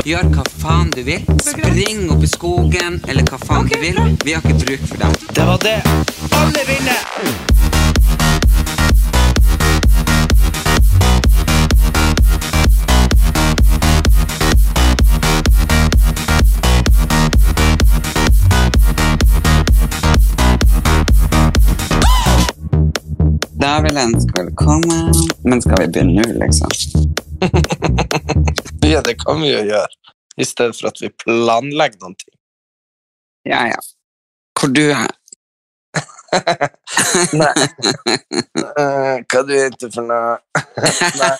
Gjør hva faen du vil. Spring opp i skogen, eller hva faen du vil. Vi har ikke bruk for dem. Det var det. Alle vinner! Da vil jeg ønske velkommen. Men skal vi begynne nå, liksom? Ja, det kan vi jo gjøre. I stedet for at vi planlegger noen ting. Ja, ja. Hvor du er? Nei. Hva hva du er ute for noe? Nei.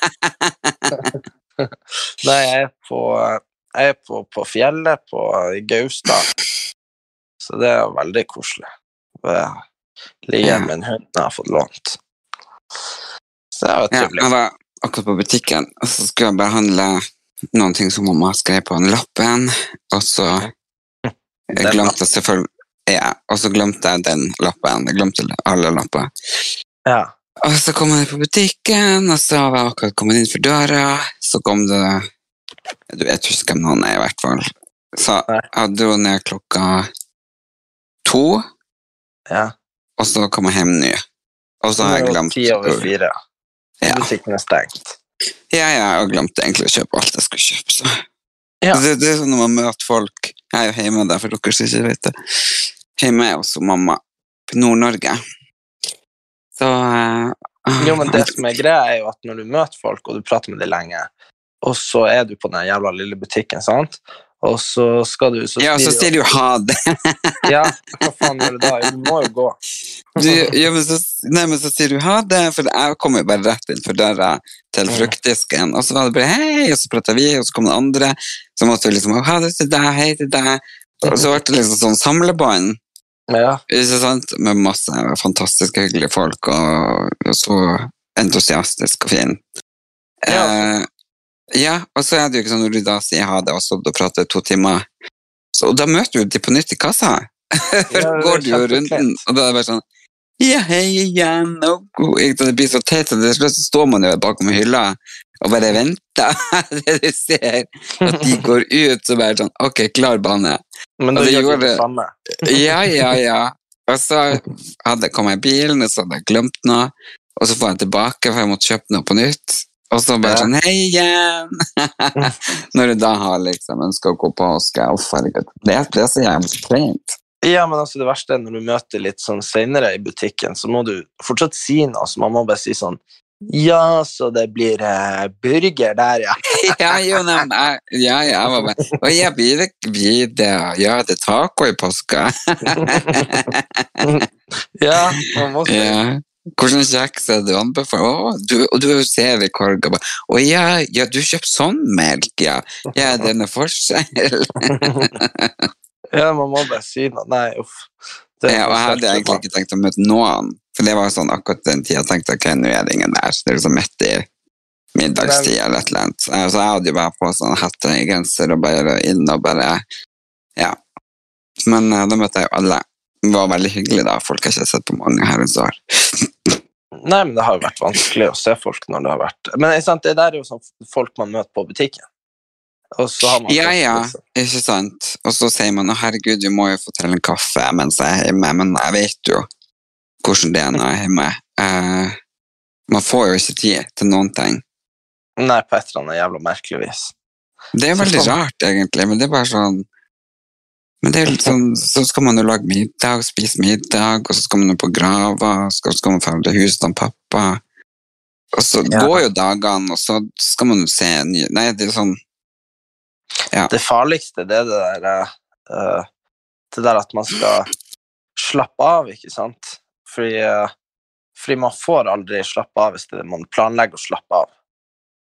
Nei, jeg er på, jeg er på, på fjellet på i Gausdal. Så det er veldig koselig. Jeg ligger med en hund jeg har fått lånt. Så det var Ja, trivelig. jeg var akkurat på butikken, og så skulle jeg behandle noen ting som mamma skrev på den lappen, og så jeg glemte selvfølgelig ja, og så glemte jeg den lappen. Jeg glemte alle lapper. Ja. Og så kom jeg på butikken, og så var jeg akkurat kommet inn for døra. Så kom det Du vet ikke hvem han er, i hvert fall. Så jeg dro ned klokka to, ja. og så kom jeg hjem nå. Og så har jeg glemt Ti over fire. Ja. Butikken er stengt. Ja, ja, jeg glemte egentlig å kjøpe alt jeg skulle kjøpe. Så. Ja. Det, det er sånn når man møter folk Jeg er jo hjemme der, for dere som ikke vet det. Hjemme er også mamma på Nord-Norge. Så uh, Jo, men det som er greia, er jo at når du møter folk, og du prater med dem lenge, og så er du på den jævla lille butikken, sant? Og så skal du så Ja, så sier du ha det. Ja, hva faen gjør du da? Du må jo gå. Du, ja, men så, nei, men så sier du ha det, for jeg kommer jo bare rett inn for døra til fruktdisken, og så var det bare hei, og så prata vi, og så kom det andre, så måtte vi liksom ha det til deg, hei til deg, og så ble det liksom sånn samlebånd, Ja, ikke sant, med masse fantastiske hyggelige folk, og, og så entusiastisk og fin. Ja. Eh, ja, og så er det jo ikke sånn når du da sier ha det, og så du prater to timer, så, og da møter du de på nytt i kassa. Ja, er går du jo runden, og da er det bare sånn ja, hei igjen, god. Det blir så teit, og til slutt står man jo bakom hylla og bare venter. Det du ser, at de går ut, så bare sånn, ok, klar bane. men da gjør gjorde- det samme. Ja, ja, ja. Og så hadde, kom jeg i bilen, og så hadde jeg glemt noe, og så får jeg tilbake, for jeg måtte kjøpe noe på nytt. Og så bare Ja. sånn, hei igjen! Når du da har liksom ønska å gå på påske, uff, herregud. Det er så jævlig kleint. Ja, men altså det verste er når du møter litt sånn senere i butikken, så må du fortsatt si noe, så man må bare si sånn Ja, så det blir eh, burger der, ja. Ja, jo, nei, jeg, ja, ja, jeg var bare, og jeg blir det, ja, det taco i påska. Ja, man må si Ja. Hvordan kjeks er det du anbefaler? Å, du, og du ser i korga bare, å ja, ja, du kjøper sånn melk, ja. Ja, den er forskjell. Ja, man må bare si noe. Nei, uff. Det Ja, og jeg hadde egentlig ikke tenkt å møte noen, for det var sånn akkurat den tida jeg tenkte, ok, nå er det ingen der. Det er liksom midt i middagstid eller et eller annet. Så jeg- hadde jo bare på sånn hatt og genser og bare inn og bare, ja. Men eh, da møtte jeg jo alle. Det var veldig hyggelig da, folk har ikke sett på mange herrens år. Nei, men det har jo vært vanskelig å se folk når det har vært Men sant, det der er jo sånn folk man møter på butikken. Og så har man Ja, ja, liksom- ikke sant. Og så sier man, å herregud, vi må jo få til en kaffe mens jeg er hjemme, men jeg vet jo hvordan det er når jeg er hjemme. Uh, man får jo ikke tid til noen ting. Nei, på et eller annet jævla merkelig vis. Det er veldig rart, egentlig, men det er bare sånn men det er litt sånn, Så skal man jo lage middag, spise middag, og så skal man jo på grava, så skal man følge huset til pappa. Og så Ja. går jo dagene, og så skal man jo se nye Nei, det er sånn Det farligste, det er det der uh, Det der at man skal slappe av, ikke sant? Fordi, uh, fordi man får aldri slappe av hvis det, man planlegger å slappe av.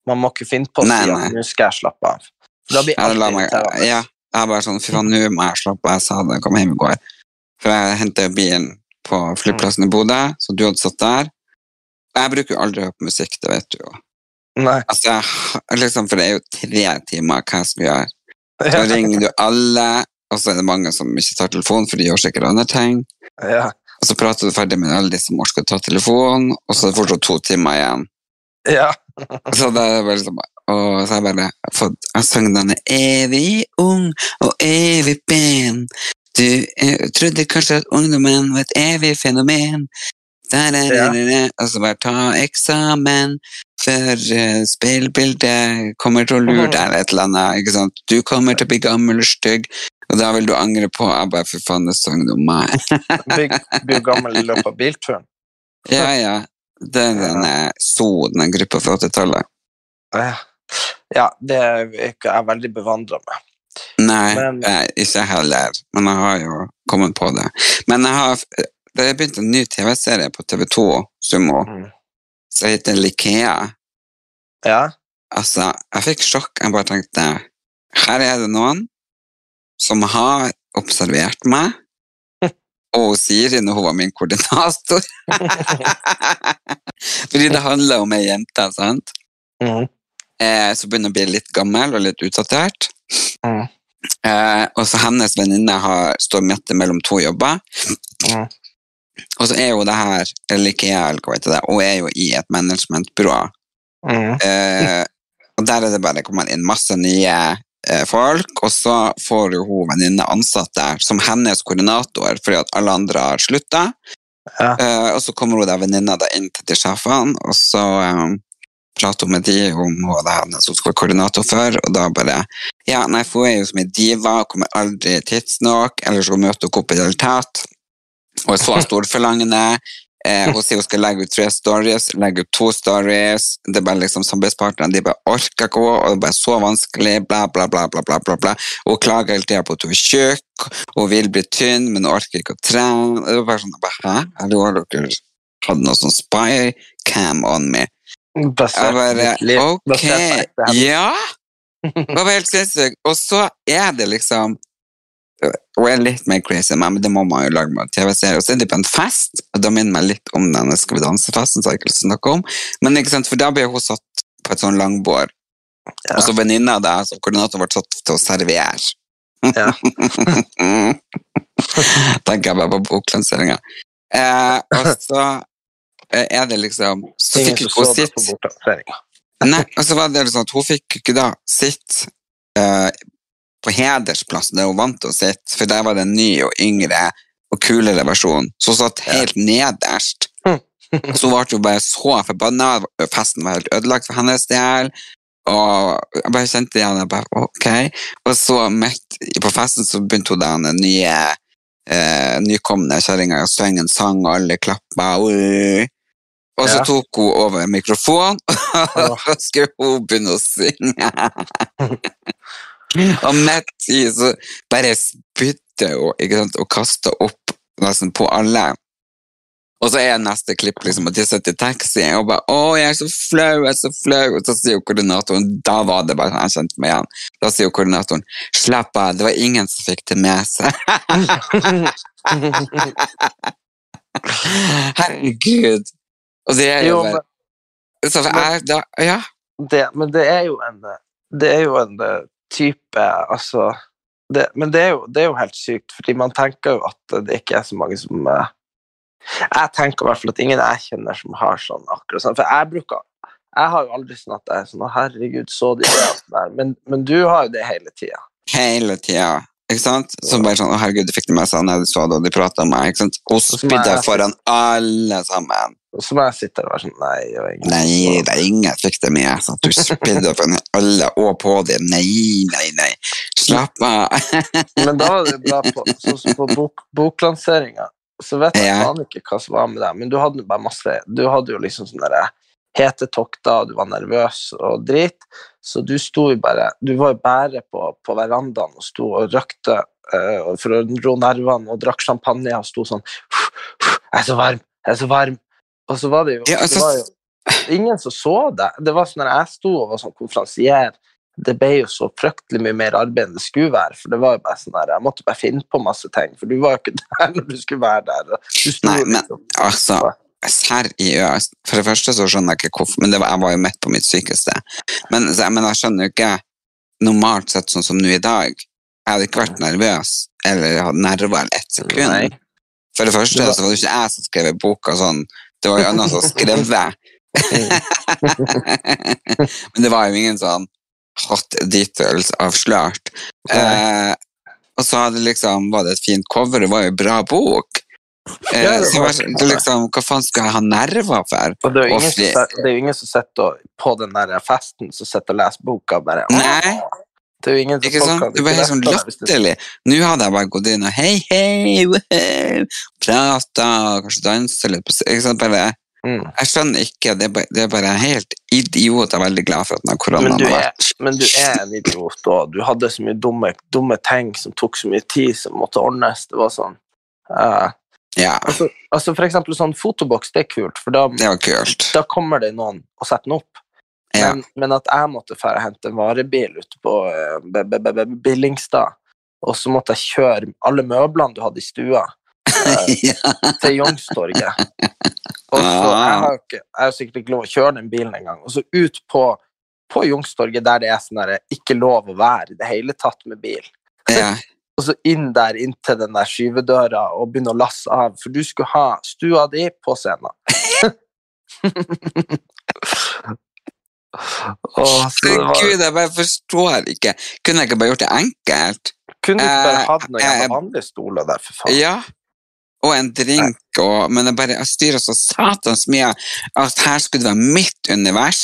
Man må ikke finne på å si at nå skal jeg slappe av. Da blir Ja, alt la irriterende. ja, jeg bare sånn, fy faen, nå må jeg slappe av. Jeg sa det, kom hjem i går. For jeg hentet bilen på flyplassen i Bodø, så du hadde satt der. Jeg bruker jo aldri å høre på musikk, det vet du jo. Nei. Altså, liksom, for det er jo tre timer hva jeg skal gjøre. Så ringer du alle, og så er det mange som ikke tar telefonen, for de gjør sikkert andre ting. Ja. Og så prater du ferdig med alle de som orker å ta telefonen, og så er det fortsatt to timer igjen. ja. Så det er bare liksom, og så har jeg bare fått Jeg sang den evig ung og evig pen. Du eh, trodde kanskje at ungdommen var et evig fenomen. der er det, da. Og så bare ta eksamen før uh, speilbildet kommer til å lure deg, eller et eller annet. Ikke sant? Du kommer til å bli gammel og stygg, og da vil du angre på Jeg bare, for faen, det sang du om meg. Blir jo gammel i løpet av bilturen. ja, ja. Det er den eh, so, den gruppa fra 80-tallet. Ja. Ja, det er ikke jeg veldig bevandra med. Nei, Men- eh, ikke heller, men jeg har jo kommet på det. Men jeg har, det er begynt en ny TV-serie på TV2, Sumo, Mm. som heter Likea. Ja. Altså, jeg fikk sjokk. Jeg bare tenkte, her er det noen som har observert meg, og Siri når hun var min koordinator. Fordi det handler om ei jente, sant? Mhm. Eh, som begynner å bli litt gammel og litt utdatert. Mm. Eh, og så hennes venninne står midt mellom to jobber. Mm. Og så er jo det her, eller ikke jeg, eller hva heter det, og er jo i et managementbyrå. Mm. Eh, og der er det bare kommet inn masse nye eh, folk, og så får jo hun venninne ansatt der som hennes koordinator, fordi at alle andre har slutta. Ja. Eh, og så kommer hun der venninna inn til de sjefene, og så hun med de om hun er henne som skulle være koordinator for, og da bare Ja, nei, for hun er jo som en diva, kommer aldri tidsnok, eller så møter hun opp i det hele tatt, og er så storforlangende. Eh, hun sier hun skal legge ut tre stories, legge ut to stories. Det er bare liksom Samarbeidspartnerne de bare orker ikke henne, og det er bare så vanskelig. Bla, bla, bla. bla, bla, bla, bla. Hun klager hele tida på at hun er tjukk, hun vil bli tynn, men hun orker ikke å trene. Det var bare sånn, bare, Hæ? Eller har dere hatt noe sånn spy cam on me? Basert Jeg bare, ok, ja. Det var helt sinnssykt. Og så er det liksom Hun er litt mer crazy enn meg, men det må man jo lage med TV-serie. Og så er de på en fest, og da minner meg litt om denne Skal vi danse-festen, som jeg ikke snakke om. Men ikke sant, for da blir hun satt på et sånn langbord, Ja. og så venninna der, som koordinator, ble satt til å servere. Ja. Tenker jeg bare på boklanseringa. Eh, og så er det liksom Så Ingen fikk som hun så sitt. Nei, og så var det sånn at hun fikk ikke da sitt eh, på hedersplassen der hun vant til å sitte, for der var det en ny og yngre og kulere versjon. Så hun satt helt nederst. Så hun ble jo bare så forbanna. Festen var helt ødelagt for hennes del. Og jeg bare kjente igjen jeg bare, ok. Og så midt på festen så begynte hun den nye eh, nykomne kjerringa å synge en sang, og alle klappa. Og så Ja. tok hun over mikrofonen, og så skulle hun begynne å synge. og midt i så bare spytter hun ikke sant, og kaster opp nesten på alle. Og så er neste klipp liksom at de sitter i taxi og bare 'Å, jeg er så flau, jeg er så flau.' Og så sier jo koordinatoren Da var det bare jeg kjente meg igjen. Da sier jo koordinatoren 'Slapp av, det var ingen som fikk det med seg'. Herregud. Og det er jo, Jo, men, så jeg, da, Ja. det, men det er jo en Det er jo en eh, type Altså det, Men det er, jo, det er jo helt sykt, fordi man tenker jo at det ikke er så mange som eh, Jeg tenker i hvert fall at ingen jeg kjenner som har sånn akkurat sånn. For jeg bruker Jeg har jo aldri sånn at jeg er sånn herregud, så de det? der. Men, men du har jo det hele tida. Hele tida. Ikke sant? Så bare sånn 'Å, herregud, de fikk det med seg', så det, og de prata om meg. Ikke sant? Og spydde foran alle sammen. Og så må jeg sitte der og være sånn Nei, det var ingen Nei, det er ingen jeg fikk det med at Du spydde foran alle og på det. Nei, nei, nei. Slapp av. Men da var det bra på, sånn på bok, boklanseringa, så vet jeg Ja. faen ikke hva som var med deg, men du hadde jo bare masse Du hadde jo liksom sånne hete tokter, og du var nervøs og drit, så du sto jo bare Du var jo bare på, på verandaen og sto og røkte uh, for å ro nervene og drakk champagne og sto sånn Jeg er så varm, jeg er så varm. Og så var det jo, Ja, altså- det var jo ingen som så det. Det var sånn at jeg sto og var sånn konferansier det ble jo så fryktelig mye mer arbeid enn det skulle være. For det var jo bare sånn der, jeg måtte bare finne på masse ting, for du var jo ikke der når du skulle være der. Nei, men liksom- altså Seriøst. For det første så skjønner jeg ikke hvorfor, men det var, jeg var jo midt på mitt sykeste. Men, så, men jeg skjønner jo ikke normalt sett sånn som nå i dag. Jeg hadde ikke vært nervøs eller hatt nerver ett sekund. Nei. For det første så var det ikke jeg som skrev boka sånn, det var jo noen som skrev det. Men det var jo ingen sånn hot details avslørt. Eh, og så hadde liksom, var det et fint cover, det var jo en bra bok. Eh, så var var, det liksom, hva faen skal jeg ha nerver for? Og det er jo ingen, som, det er jo ingen som sitter på den der festen som sitter og leser boka bare Nei. Det er jo ingen som Ikke sant? Det var helt sånn latterlig. Nå hadde jeg bare gått inn og hei, hei, woohoo, prata, kanskje dansa litt på Ikke sant? Bare, Mm. jeg skjønner ikke, det er bare, det er bare helt idiot. Jeg er veldig glad for at den koronaen har vært. men du er en idiot, òg. du hadde så mye dumme, dumme ting som tok så mye tid, som måtte ordnes. Det var sånn uh, Ja, altså, altså For eksempel sånn fotoboks, det er kult, for da, det var kult. da kommer det noen og setter den opp. Ja. Men, men at jeg måtte dra og hente en varebil ute på B- Billingstad, og så måtte jeg kjøre alle møblene du hadde i stua, ja. til Youngstorget. Og så, jeg har jo ikke, jeg har sikkert ikke lov å kjøre den bilen engang. Og så ut på, på Youngstorget, der det er sånn der, ikke lov å være i det hele tatt med bil. ja. Og så inn der, inn til den der skyvedøra og begynne å lasse av, for du skulle ha stua di på scenen. Åh, Gud, jeg bare forstår ikke. Kunne jeg ikke bare gjort det enkelt? kunne du ikke bare eh, hatt noen eh, vanlige stoler der, for faen? Ja. Og en drink, og, men jeg bare styrer så satans mye at her skulle det være mitt univers.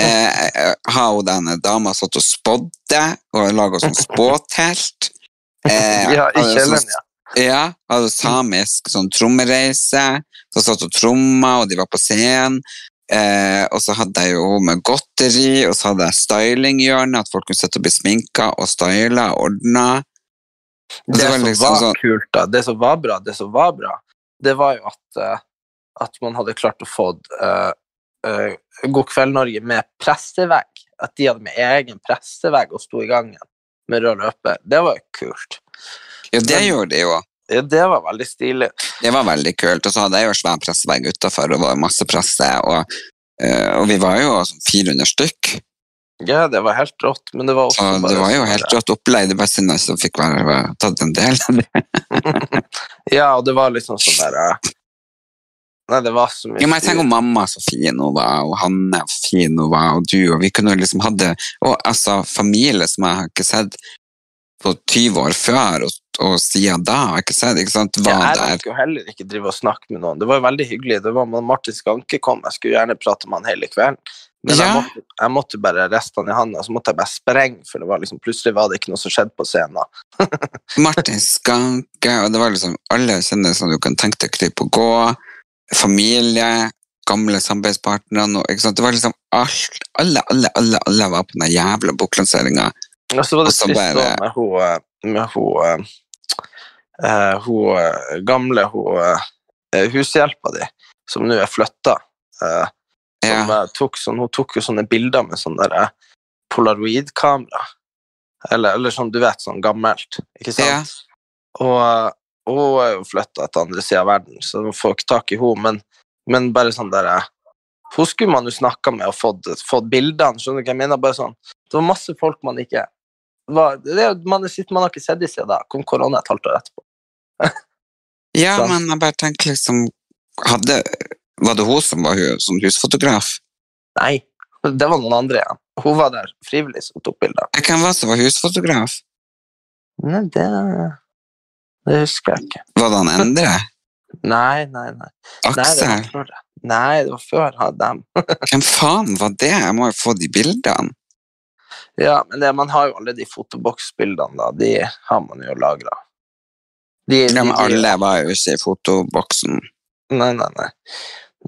Eh, eh, har hun denne dama satt og spådde og laga sånn spåtelt. Eh, Ja, i hadde kjelleren, sånn- ja. Ja, hadde samisk sånn trommereise, så satt og tromma, og de var på scenen. Eh, og så hadde jeg jo med godteri, og så hadde jeg stylinghjørnet, at folk kunne sitte og bli sminka og styla og ordna. Det som liksom var sånn- kult, da, det som var bra, det som var bra, det var jo at, eh, at man hadde klart å få uh, God kveld Norge med pressevegg. At de hadde med egen pressevegg og sto i gangen med rød løper. Det var jo kult. Ja, det Men- gjorde de jo. Det var veldig stilig. Det var veldig kult. Og så hadde jeg jo svær pressevegg utafor, og var masse presse. Og, og vi var jo sånn 400 stykk, Ja, det var helt rått, men det var også så bare det var jo sånn helt rått opplegg. Det var synd jeg ikke fikk være, tatt en del av det. Ja, og det var liksom sånn der Nei, det var så mye Ja, men jeg tenker om mamma så fin hun var, og Hanne så fin hun var, og du, og vi kunne liksom hadde Og altså, familie som jeg har ikke sett på 20 år før, og, og siden da ikke sett, ikke sant, Ja, var jeg rakk jo heller ikke drive og snakke med noen. Det var jo veldig hyggelig. Det var Martin Skanke kom, jeg skulle gjerne prate med han hele kvelden. Men jeg, måtte, jeg måtte bare riste han i handa, så måtte jeg bare sprenge, for det var liksom, plutselig var det ikke noe som skjedde på scenen. Martin Skanke, og det var liksom alle kjendiser du kan tenke deg klipp å gå, familie, gamle sant? det var liksom alt, alle, alle, alle, alle var på den jævla boklanseringa. Og så var det trist bare- med hun, eh, med hun, eh, eh, hun eh, gamle hun, eh, hushjelpa di, som nå er flytta. Eh, som Ja. eh, tok sånn, hun tok jo sånne bilder med sånn der eh, polaroidkamera. Eller, eller sånn, du vet, sånn gammelt. Ikke sant? Ja. Og, eh, og hun er jo flytta til andre sida av verden, så hun får ikke tak i henne. Men, men bare sånn der eh, Hun skulle man jo snakka med og fått, fått bildene. Skjønner du hva jeg mener? Bare sånn, det var masse folk man ikke var, det, man, man har ikke sett dem siden da. Kom korona et halvt år etterpå. Ja, så. men jeg bare tenker liksom hadde, Var det hun som var hu- sånn husfotograf? Nei, det var noen andre igjen. Hun var der frivillig som tok bilder. Hvem var det som var husfotograf? Nei, det, det husker jeg ikke. Var det han Endre? Nei, nei, nei. Nei, det var Aksel? før det. Nei, det var før han- dem. Hvem faen var det? Jeg må jo få de bildene. Ja, men det, man har jo alle de fotoboksbildene, da. De har man jo lagra. De, Ja, men alle var jo ikke i fotoboksen. Nei, nei, nei.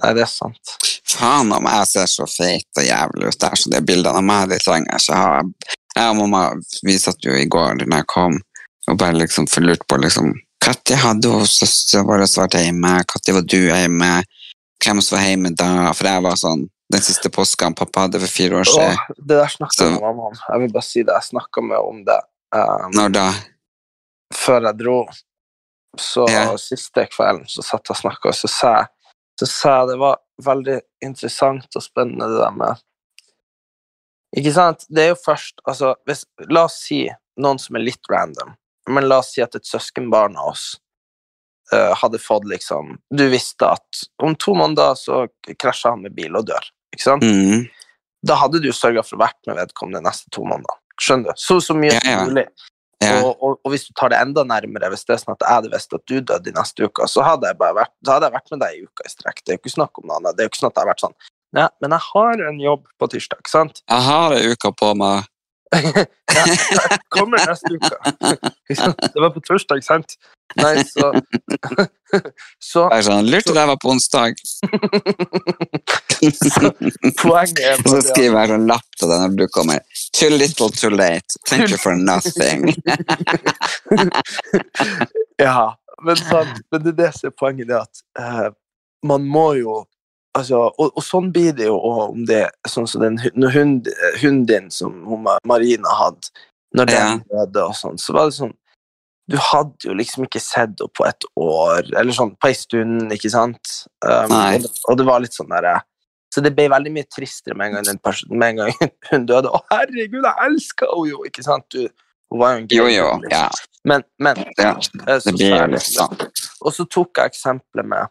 Nei, det er sant. Faen om jeg ser så feit og jævlig ut der, så de bildene av meg de trenger jeg ikke ha. Jeg og mamma vi satt jo i går når jeg kom, og bare liksom lurte på liksom Når hadde hun søstera vår vært hjemme? Når var du hjemme? Hvem som var hjemme da? For jeg var sånn den siste påsken pappa hadde for fire år Åh, siden. det der snakka jeg med mamma om. Jeg vil bare si det. Jeg snakka med om det um, Når da? før jeg dro. Så Ja. siste kvelden så satt jeg og snakka, og så sa jeg så sa jeg det var veldig interessant og spennende det der med Ikke sant? Det er jo først altså, hvis, La oss si noen som er litt random, men la oss si at et søskenbarn av oss uh, hadde fått liksom Du visste at om to måneder så krasjer han med bil og dør. Ikke sant? Mm. Da hadde du sørga for å vært med vedkommende de neste to månedene. Skjønner du? Så, så mye Ja, ja. mulig. Ja. Og, og, og hvis du tar det enda nærmere, hvis det er sånn at jeg hadde visst at du døde i neste uke, så hadde jeg bare vært, så hadde jeg vært med deg i uka i strekk. Det er jo ikke snakk om noe annet. Det er jo ikke sånn at jeg har vært sånn ja, men jeg har en jobb på tirsdag, sant? Jeg har ei uke på meg. Ja, jeg kommer neste uke. Det var på torsdag, sant? Nei, så Så Jeg er sånn, Lurte deg var på onsdag. poenget er så bare at- skriver jeg sånn lapp til deg når du kommer. Too little, too late. Thank you for nothing. Ja, men, sånn, men det er det som er poenget, det at uh, man må jo altså, og, og sånn blir det jo om det sånn som den hund, hunden din som Marina hadde, når den døde og sånn, så var det sånn Du hadde jo liksom ikke sett henne på et år, eller sånn på ei stund, ikke sant? Um, og, det, og det var litt sånn derre så det ble veldig mye tristere med en gang, den person, med en gang hun døde. Å, herregud, jeg elsker henne jo! ikke sant? Du, hun var jo en Jo, jo. liksom. Ja, Men, men ja. eh, så Det blir jo litt sånn. Og så tok jeg eksempelet med,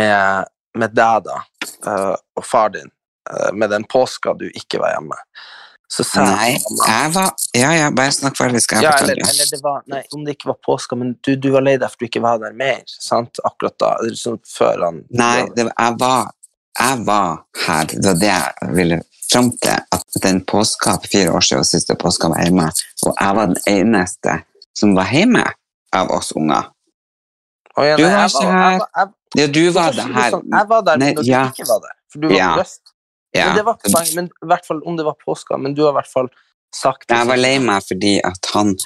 med, med deg, da, eh, og far din, eh, med den påska du ikke var hjemme. Så sa Nei, jeg var Ja, ja, bare snakk ferdig, skal jeg ja, fortelle. eller det var, nei, om det ikke var påska, men du, du var lei deg for du ikke var der mer, sant? Akkurat da, eller sånn før han Nei, det, var- jeg, var, jeg var her. Det var det jeg ville fram til. At den påska for fire år siden, siste påska, var hjemme. Og jeg var den eneste som var hjemme av oss unger. Å, ja, Du nei, var jeg ikke jeg her. var- jeg- Ja, du var her. sånn? Jeg var der Nei, når ja. du ikke var der, for du var Ja. Røst. Ja. Men det var ikke poenget, men i hvert fall om det var påska, men du har i hvert fall sagt det. Jeg var lei meg fordi at han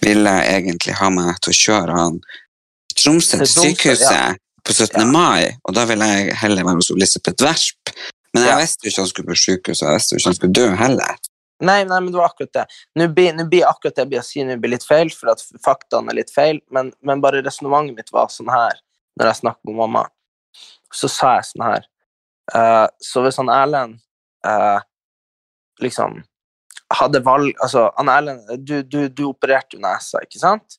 ville egentlig ha meg til å kjøre han Tromsø, Til sykehuset ja. på 17. Ja. mai, og da ville jeg heller være hos Elisabeth Werp. Men jeg visste jo ikke han skulle på sykehuset, og jeg visste jo ikke han skulle dø heller. Nei, nei, men det var akkurat det. Nå blir, akkurat det jeg blir å si nå blir litt feil, for at faktaene er litt feil, men, men bare resonnementet mitt var sånn her, når jeg snakket med mamma. Så sa jeg sånn her. uh, så hvis han Erlend uh, liksom hadde valg Altså, han Erlend, du, du, du opererte jo nesa, ikke sant?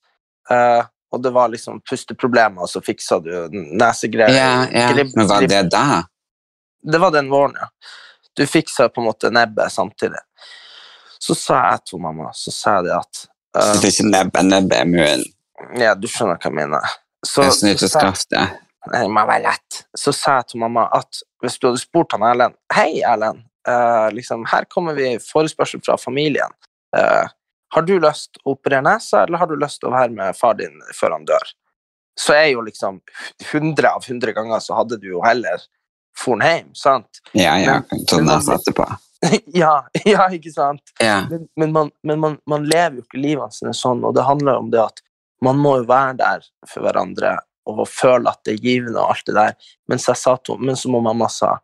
Uh, og det var liksom pusteproblemer, og så fiksa du nesegreier. Ja, ja. Grib- Men var det da? det var den våren, ja. Du fiksa på en måte nebbet samtidig. Så sa jeg til mamma så sa jeg det at Så eh, det er ikke nebbe, nebbe i munnen. Ja, du skjønner hva jeg mener. Så, Jeg så sa-. Det må være lett. Så sa jeg til mamma at hvis du hadde spurt han Erlend Hei, Erlend. Uh, liksom, her kommer vi forespørsel fra familien. Uh, har du lyst å operere nesa, eller har du lyst til å være med far din før han dør? Så er jo liksom 100 av 100 ganger så hadde du jo heller for'n hjem, sant? Ja, ja, man- nesa etterpå. ja, ja, ikke sant? Ja. Men, men, man, men man, man lever jo ikke livene sine sånn, og det handler om det at man må jo være der for hverandre og føle at det er givende og alt det der. mens jeg sa til, men så må mamma sa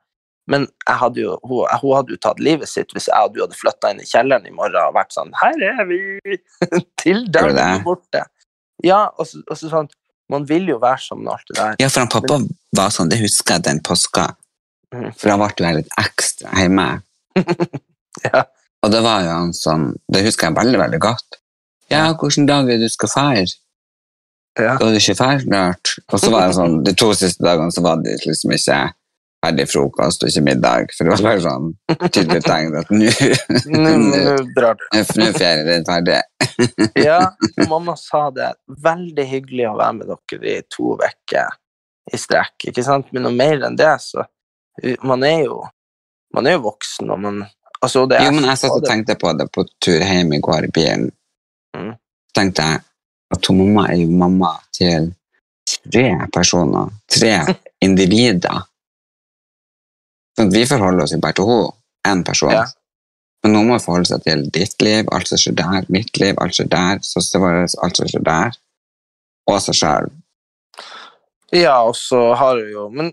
men hadde jo, hun, hun hadde jo tatt livet sitt hvis jeg og du hadde flytta inn i kjelleren i morgen og vært sånn Her er vi! Til det? er borte. Ja, og så, og så sånn Man vil jo være sånn alt det der. Ja, for han pappa var sånn, det husker jeg den påska. Mhm. For han ble jo litt ekstra hjemme. Ja. Og det var jo han sånn, det husker jeg veldig, veldig godt. Ja, hvilken dag er det du skal feire? Ja. Skal du ikke feire snart? Og så var det sånn, de to siste dagene så var det liksom ikke ferdig frokost og ikke middag, for det var bare sånn tydelig tegn at nå Nå nå drar du. nå er ferien din ferdig. Ja, mamma sa det. Veldig hyggelig å være med dere i to uker i strekk. ikke sant? Men noe mer enn det, så Man er jo, man er jo voksen, og man altså, det Jo, men jeg satt og tenkte på det på tur hjem i går i bilen. Mm. Tenkte jeg at hun mamma er jo mamma til tre personer, tre individer. Sånn vi forholder oss jo bare til henne, én person. Ja. Men hun må forholde seg til ditt liv, alt som skjer der, mitt liv, alt som skjer der, søsteren vår, alt som skjer der, og seg sjøl. Ja, og så har hun jo Men,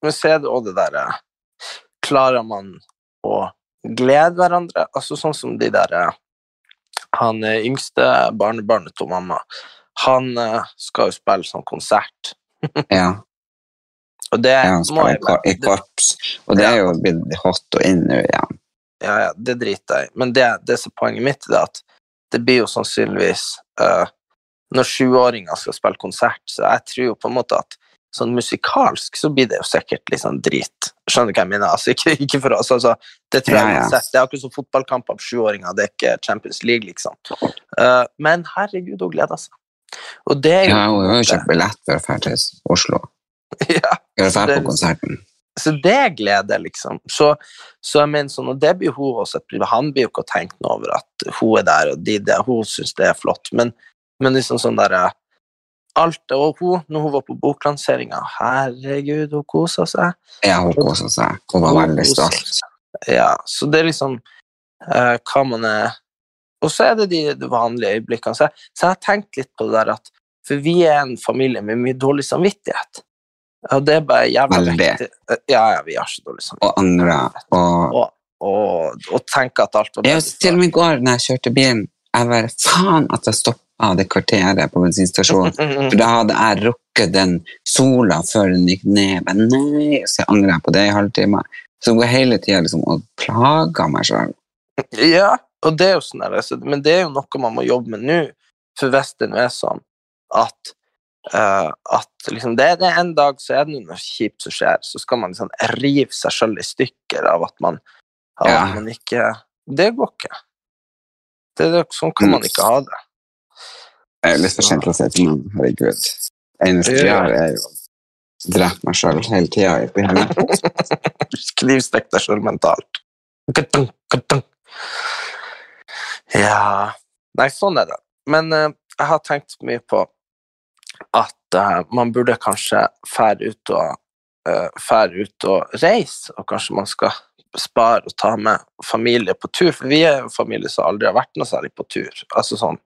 men så er det òg det derre klarer man å glede hverandre? Altså sånn som de der eh, Han eh, yngste barnebarnet til mamma, han eh, skal jo spille sånn konsert. Ja, Og det ja må jeg i korps. Og det er jo blitt hot og inn nå igjen. Ja, ja, det driter jeg i. Men det, det som er poenget mitt, er at det blir jo sannsynligvis uh, Når sjuåringer skal spille konsert, så jeg tror jo på en måte at sånn musikalsk så blir det jo sikkert litt sånn drit. Skjønner du hva jeg mener? Altså, ikke, ikke for oss, altså. Det tror jeg Ja, ja. Det er akkurat som fotballkamp av sjuåringer, det er ikke Champions League, liksom. Uh, men herregud, hun gleder seg. Og det er jo Ja, hun har jo kjøpt billett for å dra til Oslo. ja, For å dra det- på konserten. Så det er glede, liksom. Så, så jeg mener sånn, og det blir hun også. Han blir jo ikke tenkt noe over at hun er der, og de der, hun syns det er flott. Men, men liksom sånn der eh, Alt Og hun, når hun var på boklanseringa, herregud, hun kosa seg. Ja, hun kosa seg. Hun var veldig stolt. Ja, så det er liksom uh, hva man er Og så er det de, de vanlige øyeblikkene. Så jeg, så jeg har tenkt litt på det der at For vi er en familie med mye dårlig samvittighet. Og det er bare jævla Veldig. Ja, ja, vi har så dårlig samvittighet. Og andre. Og Og, og, og tenke at alt var Ja, til og med i går når jeg kjørte bilen, jeg var faen at jeg stoppa det kvarteret på bensinstasjonen. For da hadde jeg rukket den sola før den gikk ned. Men nei, så jeg angrer på det i halvtime. Så hun går hele tida liksom og plager meg sjøl. Ja, og det er jo sånn der, altså, men det er jo noe man må jobbe med nå. For hvis det nå er sånn at, uh, at liksom det, det er en dag så er det noe kjipt som skjer, så skal man liksom rive seg sjøl i stykker av at man, av Ja. at man ikke Det går ikke. Det, det, sånn kan man ikke ha det. Jeg er litt for sent til å si til noen. herregud. Eneste jeg har gjør, er jo å drepe meg sjøl hele tida oppi hodet. Knivstikk deg sjøl mentalt. Ja Nei, sånn er det. Men uh, jeg har tenkt mye på at uh, man burde kanskje fære ut og uh, fære ut og reise, og kanskje man skal spare og ta med familie på tur, for vi er jo familie som aldri har vært noe særlig på tur. Altså sånn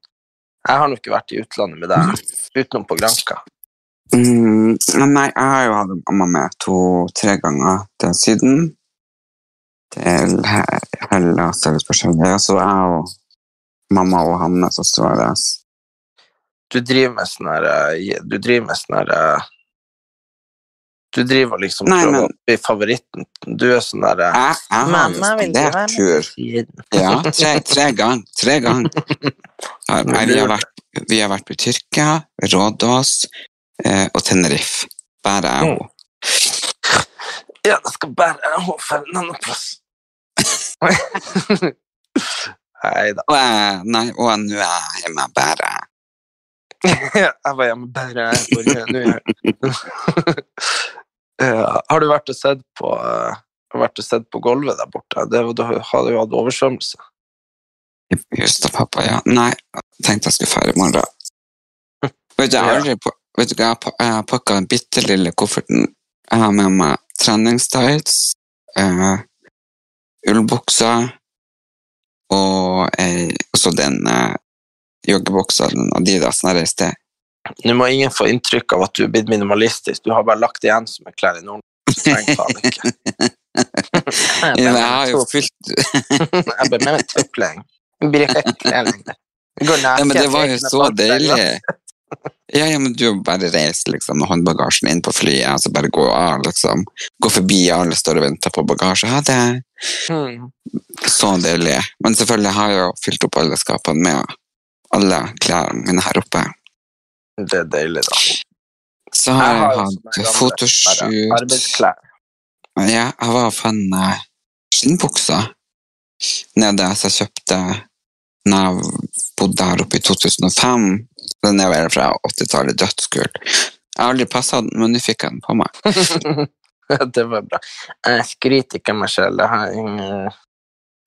Jeg har nå ikke vært i utlandet med deg utenom på Granca. Mm, nei, jeg har jo hatt mamma med to-tre ganger til Syden. Til He- Hellas eller forskjellig. Så jeg og mamma og Hanne, søstera deres. du driver med sånn her eh, Du driver med sånn her eh, Du driver og liksom Nei, prøver men- å bli favoritten. Du er sånn der eh, Jeg, jeg har spandert tur. Ja, tre, tre ganger. Tre ganger. Ja, vi, har vært, vi har vært på Tyrkia, Rådås eh, og Tenerife. Bare jeg og Ja, jeg skal bare jeg og finne en annen plass. Nei da. Nei, og nå er jeg hjemme bare. Jeg var hjemme bare for nå. Ja, Har du vært og sett på eh, vært og sett på gulvet der borte? Det, du hadde jo hatt oversvømmelse. Just det, pappa, ja. Nei, jeg tenkte jeg skulle feire i morgen. Vet du, jeg har aldri på, vet du hva, jeg har pakka den bitte lille kofferten. Jeg har med meg treningstights, uh, ullbukser og og også den uh, joggebuksa, den Adidasen jeg reiste. Nå må ingen få inntrykk av at du er blitt minimalistisk. Du har bare lagt igjen som en klær i Norden. Strengt tatt ikke. Jeg har jo fylt Jeg ble med meg tupling. Blir ikke lenger. Ja, men det var jo så deilig. ja. Ja, men du bare reiser liksom med håndbagasjen inn på flyet, og så bare gå av, liksom. Gå forbi, alle står og venter på bagasje. Ja, det Hmm. så deilig. Men selvfølgelig har jeg jo fylt opp alle skapene med alle klærne mine her oppe. Det er deilig, da. Så har jeg, hatt fotoshoot. Ja, jeg var og fant eh, skinnbukser nede, så jeg kjøpte når jeg bodde her oppe i 2005. Den er vel fra 80-tallet, dødskult. Jeg har aldri passa den, men nå fikk jeg den på meg. det var bra. Jeg skryter ikke av meg. Jeg ingen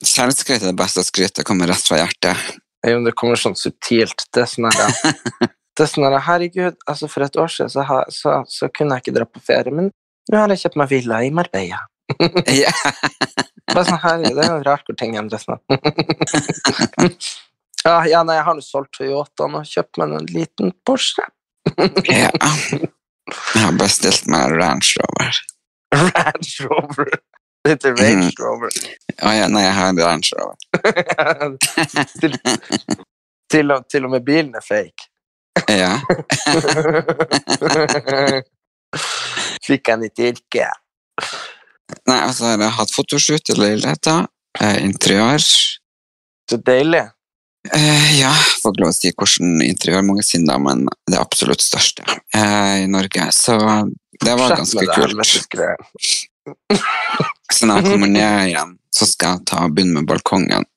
Selvskryt er det beste skrytet, kommer rett fra hjertet. Jo, det kommer sånn subtilt. Det er sånn her, det er sånn at, Herregud, altså for et år siden så, ha, så, så kunne jeg ikke dra på ferie, men nå har jeg kjøpt meg villa i Marbella. Bare sånn herregud, Det er jo rart hvor ting endres nå. ja, ja, nei, jeg har nå solgt Toyotaen og kjøpt meg en liten Porsche. ja. Jeg har bestilt meg Range Rover. Range Rover. Litt Range Rover. Å ja, nei, jeg har en Range Rover. til, til, og, til og med bilen er fake. Ja. Fikk han i yrke. Nei, altså, jeg har hatt fotoshoot i leiligheten. Eh, interiør. Så deilig. Eh, ja, får ikke lov å si hvordan interiørmagasin da, men det absolutt største eh, i Norge. Så det var ganske kult. Så når jeg kommer ned igjen, så skal jeg ta begynne med balkongen.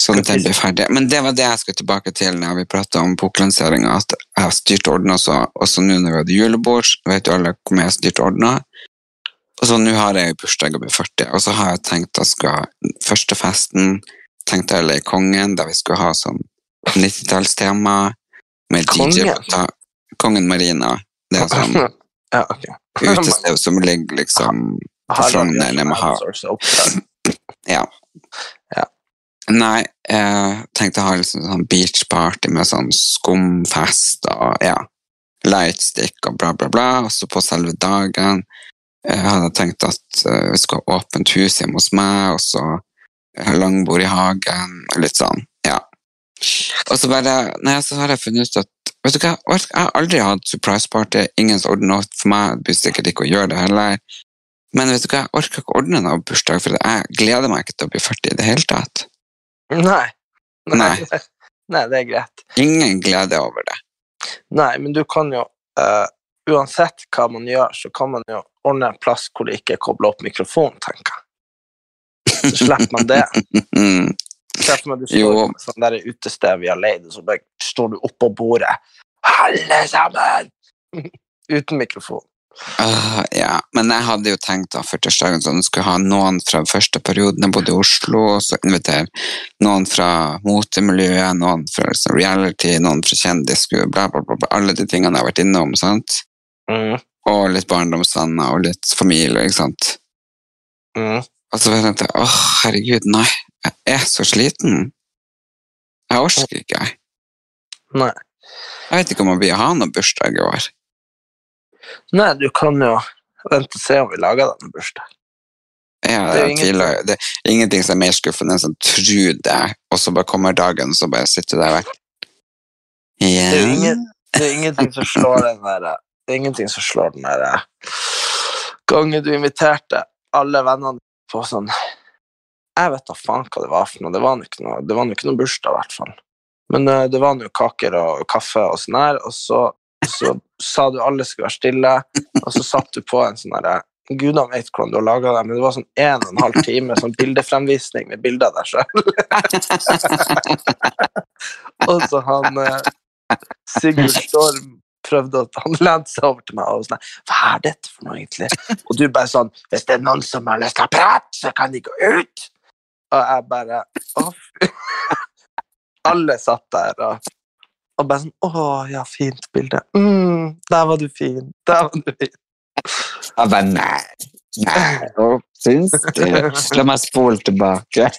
Sånn at den blir ferdig. Men det var det jeg skulle tilbake til når vi pratet om boklanseringa, at jeg har styrt og ordna så også nå når vi hadde julebord, vet jo alle hvor mye jeg har styrt og ordna. Og så nå har jeg bursdag og blir 40, og så har jeg tenkt å skal første festen tenkte jeg å leie Kongen, der vi skulle ha sånn 90-tallstema med? DJ Kongen Marina. Det er sånn Ja, okay. utested som ligger liksom på Frogner. Ja. Ja. Nei, jeg tenkte å ha liksom sånn beachparty med sånn skumfest og ja, lightstick og bla, bla, bla. Og så på selve dagen jeg hadde tenkt at eh, vi skulle ha åpent hus hjemme hos meg, og så eh, langbord i hagen, litt sånn, ja. Og så bare, nei, så har jeg funnet ut at Vet du hva, jeg har aldri hatt surprise party, ingen som ordner noe for meg, det blir sikkert ikke å gjøre det heller. Men vet du hva, jeg orker ikke ordne noe bursdag, for jeg gleder meg ikke til å bli 40 i det hele tatt. Nei. Nei. Nei, det er greit. Ingen glede over det. Nei, men du kan jo uh, Uansett hva man gjør, så kan man jo ordne en plass hvor det ikke er kobla opp mikrofon, tenker jeg. Så slipper man det. Se for meg du står på et sånt der utested vi har leid, og så bare står du oppå bordet. Alle sammen! Uten mikrofon. Ah, ja, men jeg hadde jo tenkt da 40-årsdagen sånn, jeg skulle ha noen fra første perioden jeg bodde i Oslo, så invitere noen fra motemiljøet, noen fra liksom, reality, noen fra kjendis, bla, bla, bla, bla, alle de tingene jeg har vært innom, sant? Mm. Og litt barndomsvenner, og litt familie, ikke sant? Mm. Og så tenkte jeg, åh, herregud, nei, jeg er så sliten. Jeg orker ikke. Nei. Jeg vet ikke om jeg blir ha noen bursdag i år. Nei, du kan jo vente og se om vi lager deg en bursdag. Ja, Det er tviler. Det er ingenting som er mer skuffende enn som tror det, og så bare kommer dagen, og så bare sitter du der vekk. yeah. Det er ingen, det er ingenting som slår den der Det er ingenting som slår den der gangen du inviterte alle vennene på sånn Jeg vet da faen hva det var for noe. Det var nå ikke noe, det var ikke noe bursdag, i hvert fall. Men eh, det var nå kaker og kaffe og sånn her, og så, så sa du alle skulle være stille, og så satt du på en sånn herre Gudene vet hvordan du har laga det, men det var sånn en og en halv time sånn bildefremvisning med bilder av deg sjøl. og så han eh, Sigurd Storm prøvde at han lente seg over til meg og sånn Hva er dette for noe, egentlig? Og du bare sånn Hvis det er noen som har lyst til å prate, så kan de gå ut. Og jeg bare Å, fy. Alle satt der og, og bare sånn Å, ja, fint bilde. Mm, der var du fin. Der var du fin. Jeg bare, nei, nei, hva syns du? La meg spole tilbake.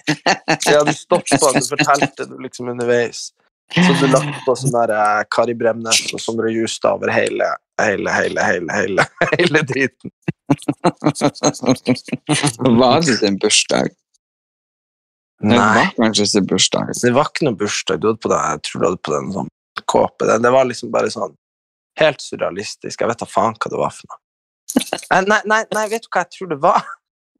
Ja, du stoppa, du fortalte det liksom underveis. Så du lagt på sånn der eh, Kari Bremnes og Sondre Justad over hele, hele, hele, hele, hele, hele driten. Var det din bursdag? Det var kanskje ikke bursdag. Det var ikke noe bursdag. Du hadde på deg, jeg tror du hadde på deg en sånn kåpe. Det, det var liksom bare sånn helt surrealistisk. Jeg vet da faen hva det var for noe. Eh, Nei, nei, nei, vet du hva jeg tror det var?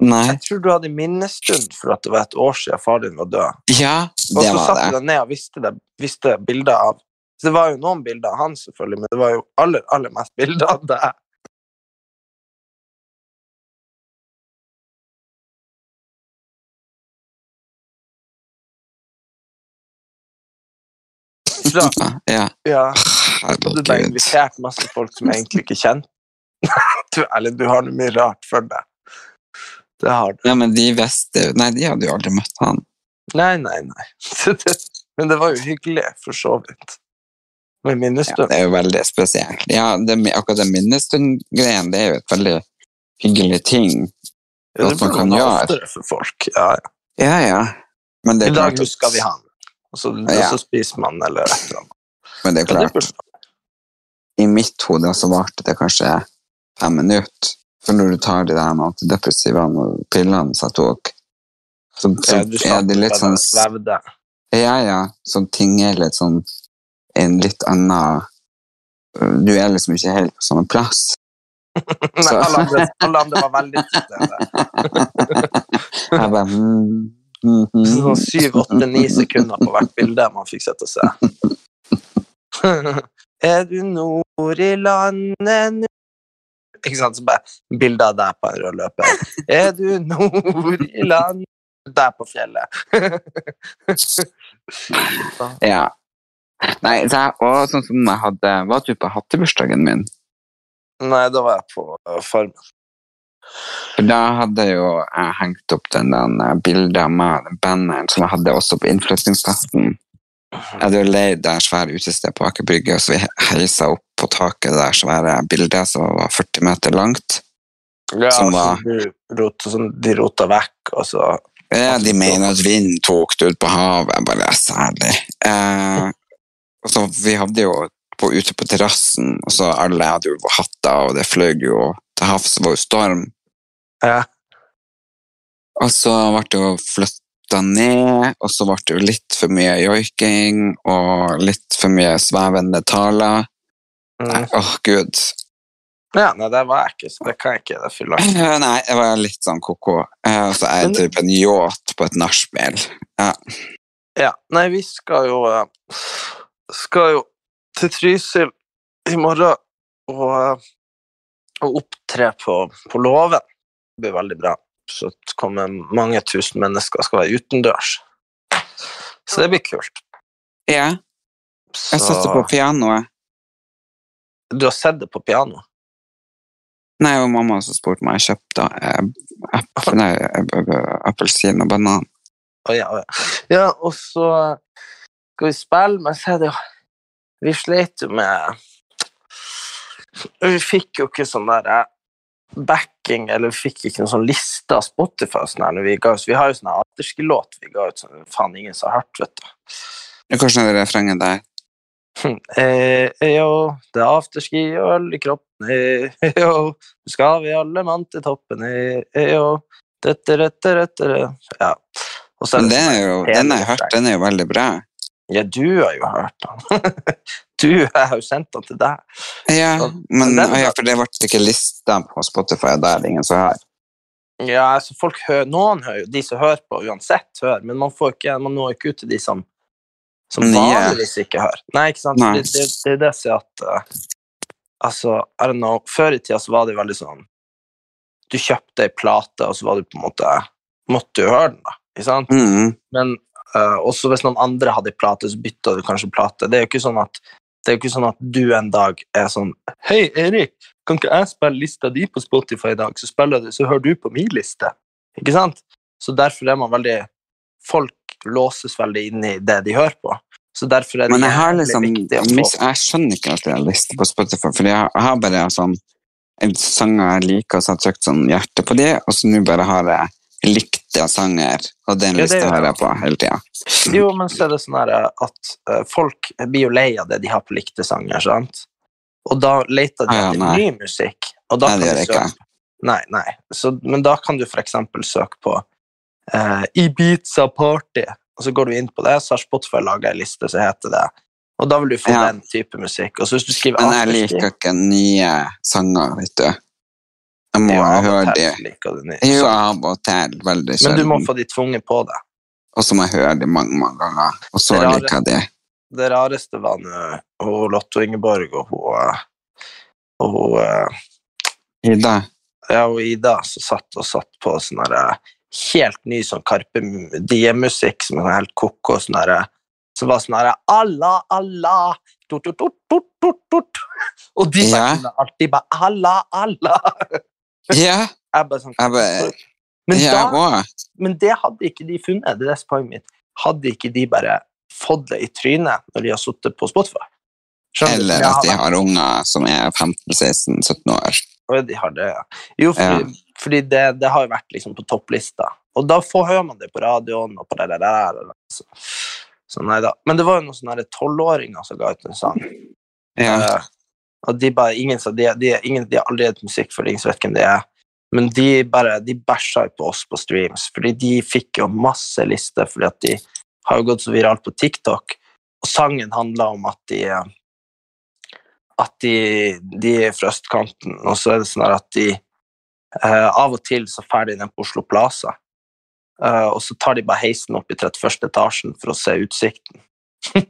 Nei. Jeg tror du hadde minnestund for at det var et år siden far din var død. Ja, det var det Og så satte du deg ned og visste, det, visste bilder av Så det var jo noen bilder av han, selvfølgelig, men det var jo aller, aller mest bilder av deg. Fra, Ja, ja. Og du bare invitert masse folk som jeg egentlig ikke kjenner. du, Erlend, du har noe mye rart for deg. Det har du. Ja, men de visste Nei, de hadde jo aldri møtt han. Nei, nei, nei. Men det var jo hyggelig, for så vidt. Med Ja, det er jo veldig spesielt. Ja, det, akkurat den minnestundgreien, det er jo et veldig hyggelig ting. Ja, det burde man oftere for folk. Ja, ja. Ja, ja. Men det I dag klart husker vi han. Og så, og så spiser man eller et eller annet. Men det er klart, i mitt hode så varte det kanskje fem minutter. For når du tar de der antidepressivene og pillene som jeg tok, så, så Ja, er det litt sånn svevde. Ja, ja. Så ting er litt sånn en litt annen Du er liksom ikke helt på samme plass. Nei, Så- alle andre, alle andre var veldig til stede. Jeg bare mm, mm, mm. Sånn syv, åtte, ni sekunder på hvert bilde man fikk sett og se. Er du nord i landet nu Ikke sant? Så bare bilde av deg på en rød løper. Er du nord i landet Der på fjellet. Ja. Nei, jeg, og sånn som jeg hadde Var du på hattebursdagen min? Nei, da var jeg på Farmen. For da hadde jo jeg hengt opp den der bildet med banneren som jeg hadde også på innflyttingsfesten. Jeg hadde jo leid det svære utestedet på Aker Brygge, så vi heisa opp på taket der svære bildet som var 40 meter langt. Ja, Som var- rot, sånn, de rota vekk, og så Ja, de mener at vinden tok det ut på havet, bare særlig. Eh, og så vi hadde jo på, ute på terrassen, og så alle hadde jo hatter, og det fløy jo til havs, det var jo storm. Ja. Og så ble det jo flytta ned, og så ble det jo litt for mye joiking, og litt for mye svevende taler. Nei, Mm. Åh, gud. ja, nei, det var jeg ikke, så det kan jeg ikke. Det jeg. Eh, Nei, jeg var litt sånn koko. Eh, Og så er jeg typ en yacht på et nachspiel. Ja. Ja, nei, vi skal jo eh, Skal jo til Trysil i morgen og, eh, og opptre på, på låven. Det blir veldig bra. Så kommer mange tusen mennesker skal være utendørs. Så det blir kult. ja. Jeg satte på pianoet. Du har sett det på piano? Nei, og mamma som spurte meg, jeg kjøpte eh, eh, appelsin og banan. Å ja, oh, ja. ja, og så skal vi spille, men så er det jo Vi slet jo med Vi fikk jo ikke sånn der eh, backing, eller vi fikk ikke noen sånn liste av Spotify og sånn her når vi ga ut. Vi har jo sånn her afterski-låt vi ga ut som faen ingen har hørt, vet du. Hvordan er det refrenget der? Eh, eh, jo, det er afterski og øl i kroppen, eh, jo, nå skal vi alle mann til toppen, eh, eh, jo, dette, dette, dette. Ja. Og så er Men det den sånn er jo, den har jeg hørt, den er jo veldig bra. Ja, du har jo hørt den. du, jeg har jo sendt den til deg. Ja, Så- men den- ja, for det ble ikke lista på Spotify, det er det ingen som har. Ja, altså folk hører, Noen hører jo, de som hører på uansett, hører, men man, får ikke, man når ikke ut til de som, som vanligvis ikke hører. Nei, ikke sant? Nei. Det, det, det er det som er at uh, Altså, I don't know, før i tida så var det veldig sånn Du kjøpte ei plate, og så var du på en måte Måtte du høre den, da. Ikke sant? Mm. Men eh, også hvis noen andre hadde plate, så bytta du kanskje plate. Det er jo ikke sånn at det ikke sånn at du en dag er sånn Hei, Erik, kan ikke jeg spille lista di på Spotify i dag? Så spiller du, så hører du på min liste. Ikke sant? Så derfor er man veldig Folk låses veldig inn i det de hører på. Så derfor er det Men jeg har liksom Jeg skjønner ikke at jeg har liste på Spotify, for jeg, jeg har bare sånn en sanger jeg liker, og så har jeg trykt sånn hjerte på det, og så nå bare har jeg likte sanger, og den Ja, lista hører jeg på hele tida. Jo, men så er det sånn at eh, folk blir jo lei av det de har på likte sanger, sant? Og da leter de Ah, ja, ny musikk. Og da Nei, det gjør jeg ikke. Nei, nei. Så, men da kan du eksempel søke på eh, Ibiza Party, og så går du inn på det, så har Spotify laga ei liste som heter det. Og da vil du få Ja. den type musikk. Og så hvis du skriver Men jeg liker ikke nye sanger, vet du. Jeg må og høre til de. liker du. Jo, av og til, veldig Men du må få de tvunget på det. Og så må jeg høre de mange, mange ganger, og så rare- liker jeg de. Det rareste var nå Lotto Ingeborg og hun, eh, og hun eh, Ida? Ja, og Ida som satt og satt på sånn her, eh, helt ny sånn Karpe Die-musikk som er sånn helt koko. Sånn som var sånn herre Allah, Allah tut, tut, tut, tut, tut, tut. Og de Ja. alltid bare Allah, Allah. Ja, Jeg bare sånn, jeg bare men, Jeg da, men det hadde ikke de funnet. Det er poenget mitt. Hadde ikke de bare fått det i trynet når de har sittet på Spotify? Skjønner? Eller at de har unger som er 15-16-17 år. Og de har det, ja. Jo, fordi, fordi det, det har jo vært liksom på topplista. Og da får, hører man det på radioen og på det der. der så, så nei da. Men det var jo noen sånne tolvåringer som ga ut en sang. Ja. Eh, og de bare, ingen, de, de, ingen, de har aldri hatt musikk, for ingen vet hvem det er. Men de bare, de bæsja på oss på streams, fordi de fikk jo masse lister, fordi at de har jo gått så viralt på TikTok. Og sangen handla om at de eh, at de, de er fra østkanten, og så er det sånn at de eh, Av og til så drar de ned på Oslo Plaza, eh, og så tar de bare heisen opp i 31. etasjen for å se utsikten.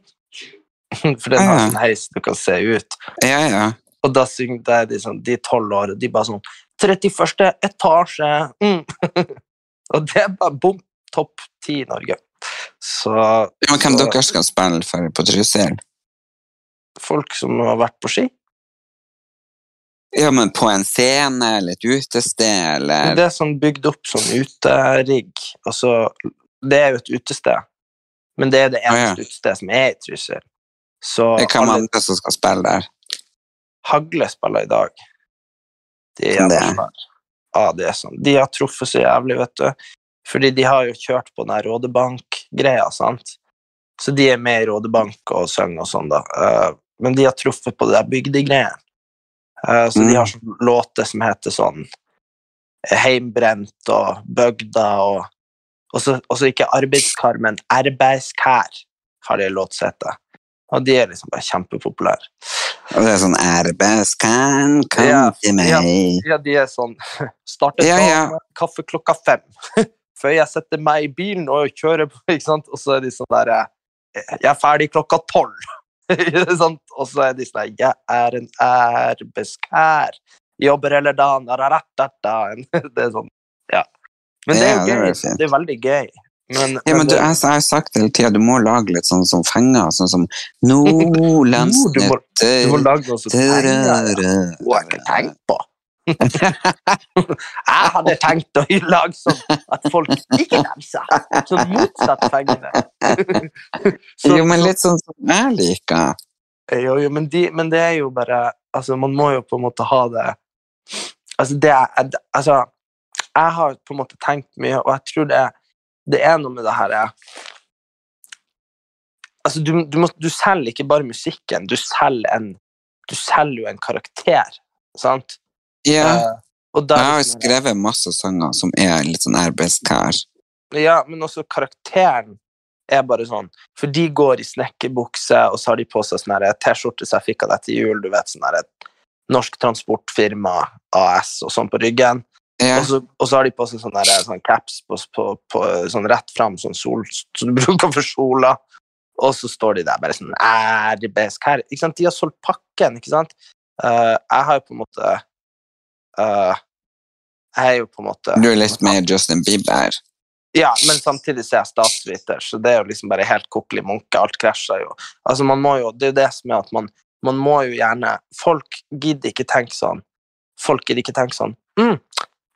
for den har Ah. sånn heis du kan se ut. Ja, ja. Og da synger er de sånn, de tolv årene, de bare sånn 31. etasje! Mm. og det er bare bom, topp ti i Norge. Så, Ja, Men hvem så dere skal spille for på Trysil? folk som har vært på ski Ja, men på en scene eller et utested, eller Det er sånn bygd opp sånn uterigg. Altså, det er jo et utested, men det er det Ah, ja. eneste utestedet som er i Trysil. Så alle andre som skal spille der? Hagle spiller i dag. De er det. Ja, det er sånn. De har truffet så jævlig, vet du. Fordi de har jo kjørt på den Rådebank-greia, sant. Så de er med i Rådebank og synger og sånn, da. Eh, Men de har truffet på det der bygdegreiene. Så Så de Mm. har sånn låter som heter sånn eh, Heimbrent og Bøgda og Og så ikke arbeidskar, men arbeidskær har de låt som heter. Og de er liksom bare kjempepopulære. Og det er sånn Arbeidskan, kom Ja, til meg. ja. Ja, de er sånn Starter Ja, ja. med kaffe klokka fem. Før jeg setter meg i bilen og kjører på, ikke sant? Og så er de sånn der eh, Jeg er ferdig klokka tolv. Og så er de sånn der, Jeg er en arbeidskær. Jobber hele dagen. Det er sånn, ja. Men det er Ja, jo det gøy. Det er veldig gøy. Men, Ja, men du, jeg, jeg har sagt hele tida, du må lage litt sånn som fenger, sånn som Nordlandsnytt. Jo, du må lage noe som fenger, ja. Hun har ikke tenkt på. jeg hadde tenkt å lage sånn at folk ikke danser. Sånn motsatt fengende. Så- Jo, men litt sånn som jeg liker. Jo, jo, men, de, men det er jo bare Altså, man må jo på en måte ha det Altså, det er Altså, jeg har på en måte tenkt mye, og jeg tror det, det er noe med det her Altså, du, du, må, du selger ikke bare musikken, du selger en Du selger jo en karakter, sant? Ja, Uh, og der, jeg har jo sånn- skrevet masse sanger som er litt sånn arbeidskar. Ja, men også karakteren er bare sånn For de går i snekkerbukse, og så har de på seg sånn T-skjorte som jeg fikk av deg til jul, du vet, sånn Norsk Transportfirma AS og sånn på ryggen. Ja, Og, så, og så har de på seg sånne, der, sånne caps på, på, på, sånn rett fram, sånn sol, som du bruker for sola. Og så står de der bare sånn det best her? Ikke sant? De har solgt pakken, ikke sant? Uh, jeg har jo på en måte uh, Jeg er jo på en måte du er litt mer Justin Bieber. ja, men samtidig så er jeg statsviter, så det er jo liksom bare helt kokkelig munke. Alt krasjer jo. Altså, man må jo, Det er jo det som er at man, man må jo gjerne Folk gidder ikke tenke sånn. Folk gidder ikke tenke sånn mm,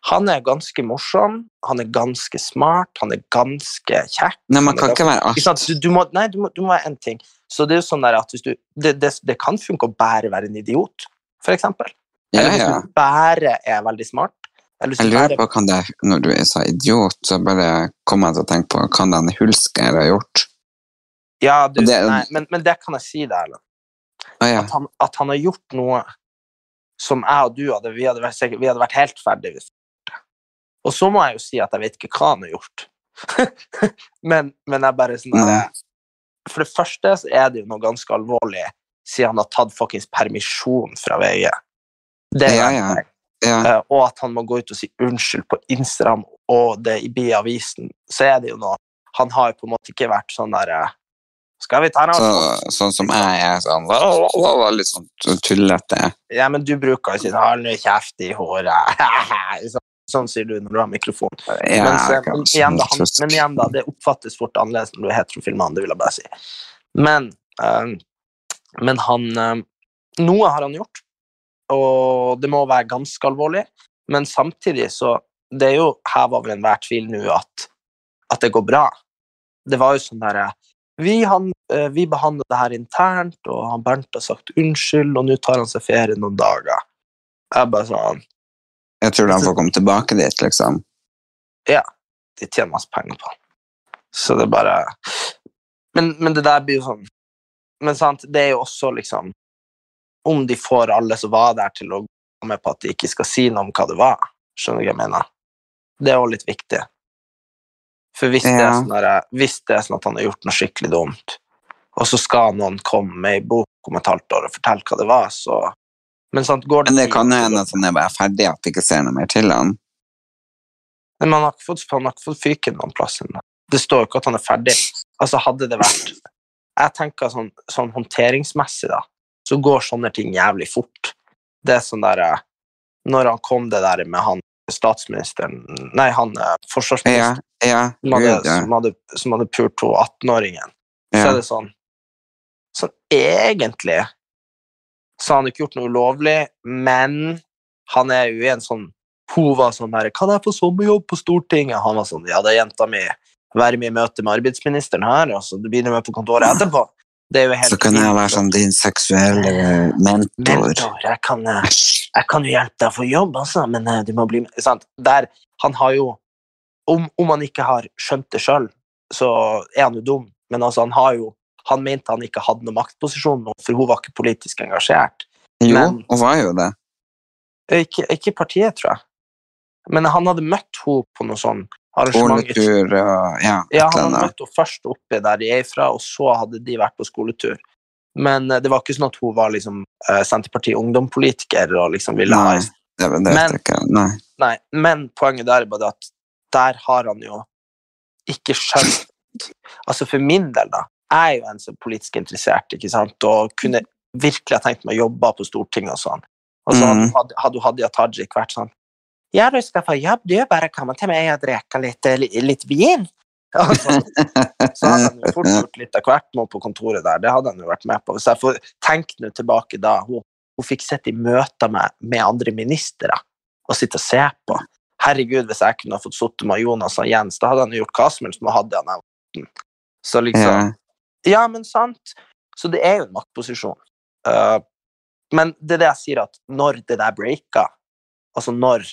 Han er ganske morsom, han er ganske smart, han er ganske kjekk. Nei, man kan ikke være alt. Du, må, nei, du må, du må være en ting. Så det er jo sånn at du, det, det, det kan funke å bare være en idiot, for eksempel. Ja, Eller hvis ja. du bare er veldig smart. Eller Jeg lurer bare på kan det Når du sa idiot, så bare kom jeg til å tenke på hva den Hulsker har gjort. Ja, du, det- nei, men, men det kan jeg si deg, Erlend. Ah, ja. At, han, at han har gjort noe som jeg og du hadde Vi hadde vært, vi hadde vært helt ferdige hvis vi hadde gjort det. Og så må jeg jo si at jeg vet ikke hva han har gjort. men, men jeg bare sånn at, For det første så er det jo noe ganske alvorlig siden han har tatt fuckings permisjon fra VG. Det er Ja, ja. ja. Eh, og at han må gå ut og si unnskyld på Instagram, og det blir i avisen, så er det jo noe Han har jo på en måte ikke vært sånn der eh, Skal vi ta en Så, sånn som jeg er, sånn lalalala, litt sånn tullete. Ja, men du bruker jo å si 'hold nå kjeft i håret'. sånn, sier du når du har mikrofon. Ja, men, så, men, igjen da, han, men igjen, da, det oppfattes fort annerledes når du er heterofil mann, det vil jeg bare si. Men, eh, men han eh, Noe har han gjort, og det må være ganske alvorlig, men samtidig så Det er jo hevet over enhver tvil nå at, at det går bra. Det var jo sånn derre vi, han, eh, vi behandler det her internt, og han Bernt har sagt unnskyld, og nå tar han seg ferie noen dager. Jeg bare sånn Jeg tror han får komme tilbake dit, liksom. Ja, de tjener masse penger på. Så det er bare men, men det der blir jo sånn Men sant, det er jo også liksom Om de får alle som var der, til å gå med på at de ikke skal si noe om hva det var, Skjønner du hva jeg mener? Det er òg litt viktig. For hvis, det er sånn der, hvis det er sånn at han har gjort noe skikkelig dumt, og så skal noen komme med ei bok om et halvt år og fortelle hva det var, så Men sant, går det Men det kan jo hende at han er bare ferdig, at vi ikke ser noe mer til han. Men han har ikke fått, han har ikke fått fyken noen plass ennå. Det står jo ikke at han er ferdig. Altså, hadde det vært Jeg tenker sånn, sånn håndteringsmessig, da, så går sånne ting jævlig fort. Det er sånn der eh, Når han kom det der med han statsministeren Nei, han forsvarsministeren Ja, ja, som, hadde, ja. som, hadde, som hadde pult hun 18-åringen, så er det sånn Sånn egentlig så har han ikke gjort noe ulovlig, men han er jo i en sånn Hun var sånn her 'Kan jeg få sommerjobb på Stortinget?' Han var sånn 'Ja, det er jenta mi. Være med i møte med arbeidsministeren her, og så du begynner med på kontoret etterpå.' Det er jo helt Så kan jeg være sånn din seksuelle mentor. Mentor, jeg kan, eh, jeg kan jo hjelpe deg å få jobb, altså, men eh, du må bli med. Sant? Der, han har jo om, om han ikke har skjønt det sjøl, så er han jo dum, men altså, han har jo han mente han ikke hadde noen maktposisjon, for hun var ikke politisk engasjert. Jo, Men- hun var jo det. Ikke, ikke partiet, tror jeg. Men han hadde møtt henne på noe sånn arrangement. Skoletur ja, Ja, han hadde møtt henne først oppe der de er fra, og så hadde de vært på skoletur. Men eh, det var ikke sånn at hun var liksom eh, Senterpartiet ungdomspolitiker og liksom ville ha det, det Men- ikke. Nei. Nei, men poenget der er bare at der har han jo ikke skjønt Altså for min del, da. Jeg er jo en som er politisk interessert, ikke sant, og kunne virkelig ha tenkt meg å jobbe på Stortinget og sånn. Og så Mhm. hadde, hadde Hadia Tajik vært sånn Ja, du skal få jobb, du. Bare komme til meg og drikke litt, eh, litt vin. Så, så hadde han jo fort gjort litt av hvert nå på kontoret der. Det hadde han jo vært med på. Hvis jeg får tenke nå tilbake da hun, hun fikk sitte i møter med, med andre ministre og sitte og se på. Herregud, hvis jeg kunne ha fått sitte med Jonas og Jens, da hadde han jo gjort hva som helst med Hadia Så liksom Ja. Ja, men sant. Så det er jo en maktposisjon. Uh, men det er det jeg sier, at når det der breaker, altså når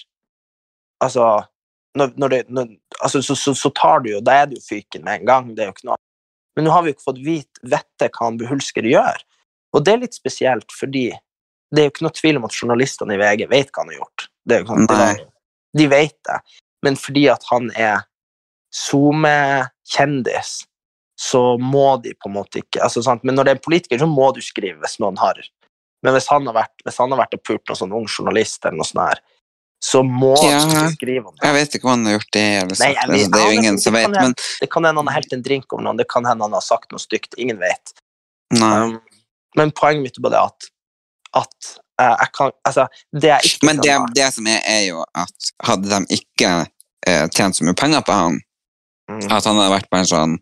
Altså, når, når det, når, altså så, så, så tar du jo Da er det jo fyken med en gang. det er jo ikke noe Men nå har vi jo ikke fått vite vite hva han Behulsker gjør. Og det er litt spesielt, fordi det er jo ikke noe tvil om at journalistene i VG vet hva han har gjort. Det er jo ikke det de vet det. Men fordi at han er SoMe-kjendis, så må de på en måte ikke altså, sant? Men når det er en politiker, så må du skrive hvis noen har Men hvis han har vært, hvis han har vært og pult noen sånn ung journalist, eller noe sånt her, så må Ja. du skrive om det. Jeg vet ikke om han har gjort det. Eller Nei, jeg det. det er jo er ingen som vet, men Det kan hende han har helt en drink om noen, det kan hende han har sagt noe stygt. Ingen vet. Um, men poenget mitt er bare at, at uh, jeg kan Altså, det jeg ikke Men det, det som er, er jo at hadde de ikke uh, tjent så mye penger på han, Mm. at han hadde vært bare en sånn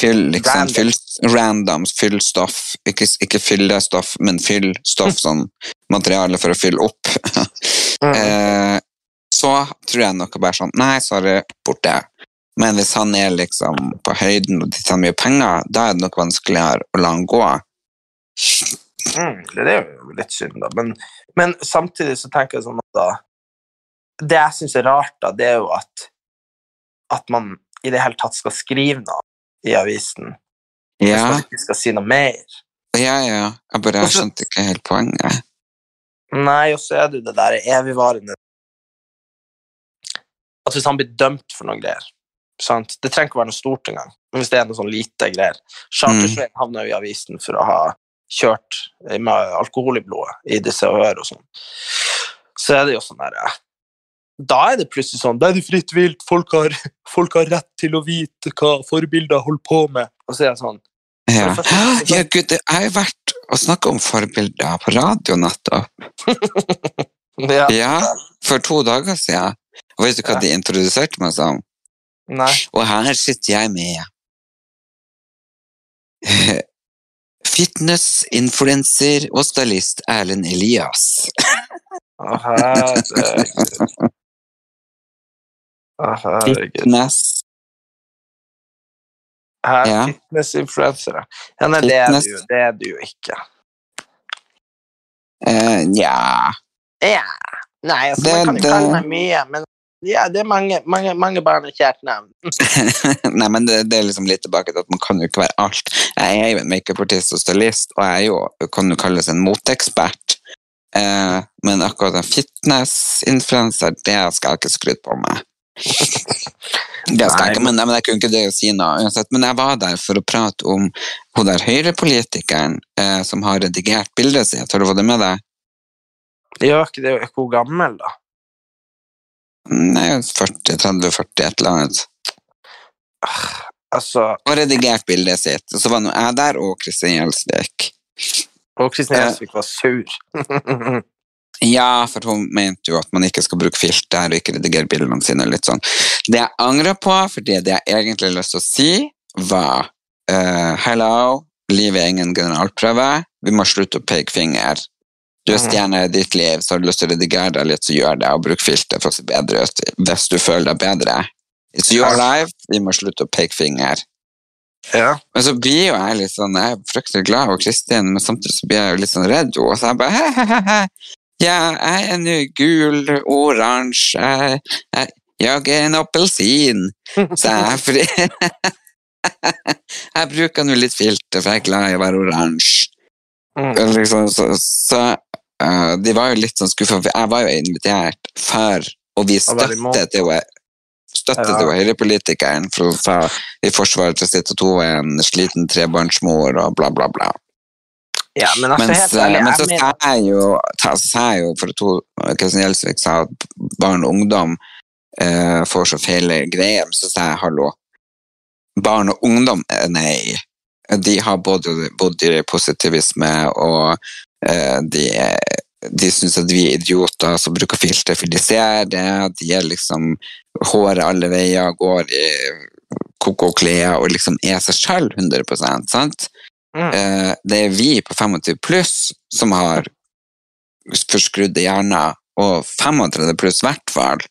fyll, liksom, Random. fyll, random fyllstoff, ikke, ikke fyllestoff, men fyll stoff sånn materiale for å fylle opp, Mm. eh, så tror jeg nok bare sånn, nei, sorry, borte. Men hvis han er liksom på høyden og de tar mye penger, da er det nok vanskeligere å la han gå. Mm, det er jo litt synd, da. Men, men samtidig så tenker jeg sånn at da Det jeg syns er rart, da, det er jo at at man i det hele tatt skal skrive noe i avisen. Hvis Ja, man ikke skal si noe mer. ja, ja. Jeg bare Og skjønte ikke helt poenget. Nei, og så er det jo det der evigvarende At hvis han blir dømt for noe greier sant? Det trenger ikke være noe stort engang, men hvis det er noe sånn lite greier Chartersveien mm. havna jo i avisen for å ha kjørt med alkohol i blodet i disse ører og sånn. Så er det jo sånn der eh, Da er det plutselig sånn Da er det fritt vilt, folk har, folk har rett til å vite hva forbilder holder på med. Og så er jeg sånn Ja. Ja, gud, jeg har jo vært og snakka om forbilder på radio nettopp. ja, Ja, for to dager siden. Og vet du hva Ja. de introduserte meg som? Nei. Og her sitter jeg med fitness-influencer og stylist Erlend Elias. Å, herregud. Herregud. Fitness. Her, Ja. Fitness-influensere. Ja, nei, det er, du, det er du jo ikke. Uh, ja Ja. Nei, altså, Det- man kan jo kalle meg mye, men ja, det er mange, mange, mange barn og kjært navn. Nei, men det, det er liksom litt tilbake til at man kan jo ikke være alt. Jeg er jo en makeupartist og stylist, og jeg er jo, kan jo kalles en moteekspert. Eh, men akkurat en fitness-influenser, det skal jeg ikke skryte på meg. Det skal jeg ikke, men, men jeg kunne ikke det å si noe uansett. Men jeg var der for å prate om hun der høyrepolitikeren eh, som har redigert bildet sitt. Har du fått det med deg? Gjør ikke det er hun gammel, da? Nei, 40, 30, 40, et eller annet. Altså, Og redigert bildet sitt. Og så var nå jeg der, og Kristin Gjelsvik. og Kristin Gjelsvik var sur. Ja, for hun mente jo at man ikke skal bruke filter og ikke redigere bildene sine. litt sånn. Det jeg angrer på, for det jeg egentlig har lyst til å si, var uh, Hello, livet er ingen generalprøve. Vi må slutte å peke finger. Du er stjerne i ditt liv, så har du lyst til å redigere deg litt, så gjør det, og bruk filter for å se bedre ut hvis du føler deg bedre. It's your life, vi må slutte å peke finger. Ja. Men så blir jo jeg litt sånn, jeg er fryktelig glad over Kristin, men samtidig så blir jeg jo litt sånn redd henne, så jeg bare he-he-he. Ja, jeg er nå gul, oransje, jeg, jeg, jeg er en appelsin, sa jeg, fri... jeg bruker nå litt filter, for jeg er glad i å være oransje. Mm. Liksom, så så uh, de var jo litt sånn skuffa, for jeg var jo invitert for å vise støttet imot. støtte til høyrepolitikeren for å ta i forsvaret til sitt og hun er en sliten trebarnsmor og bla, bla, bla. Ja, men altså, Mens, ærlig, eh, men så sa jeg jo, sa jeg jo for to, hun, Kristin Gjelsvik sa at barn og ungdom eh, får så feile greier, så sa jeg hallo. Barn og ungdom, eh, nei. De har både bodd i positivisme, og eh, de, de syns at vi er idioter som bruker filter, for de ser det. De er liksom håret alle veier, går i koko klær og liksom er seg sjøl 100% sant? Mm. Eh, det er vi på 25 pluss som har forskrudde hjerner, og 35 pluss i hvert fall.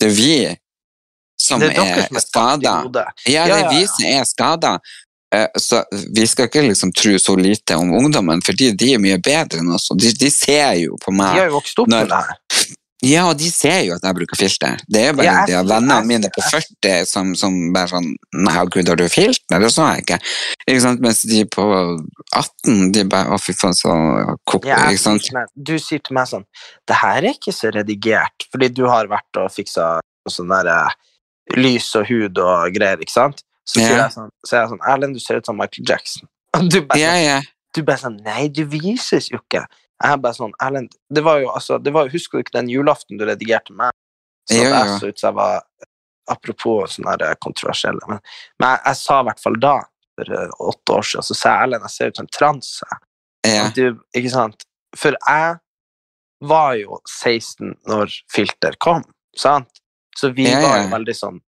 Det er vi som er er skada. Ja, det er vi som er skada. Så vi skal ikke liksom tro så lite om ungdommen, fordi de er mye bedre enn oss. De, de ser jo på meg. De har jo vokst opp Når- med det her. Ja, og de ser jo at jeg bruker filter. Det er bare Ja, de vennene mine på 40 som, som bare sånn Nei, gud, har du filter? Det så jeg ikke. ikke sant? Mens de på 18, de bare Å, fy faen, så koko. Ja, ikke sant? du sier til meg sånn Det her er ikke så redigert, fordi du har vært og fiksa sånn der eh, lys og hud og greier, ikke sant? Så sier Ja. jeg sånn, så jeg sånn Erlend, du ser ut som Michael Jackson. Og du bare, Ja, sånn, ja. du bare sånn Nei, du vises jo ikke. Jeg bare sånn Erlend, det var jo altså det var, Husker du ikke den julaften du redigerte meg? Så Jo, jeg så ut som jeg var Apropos sånne kontroversielle, men, men jeg, jeg sa i hvert fall da, for eh, åtte år siden, så sa jeg Erlend, jeg ser ut som en transe. ja. Du, ikke sant? For jeg var jo 16 når filter kom, sant? Så vi Ja, var jo veldig sånn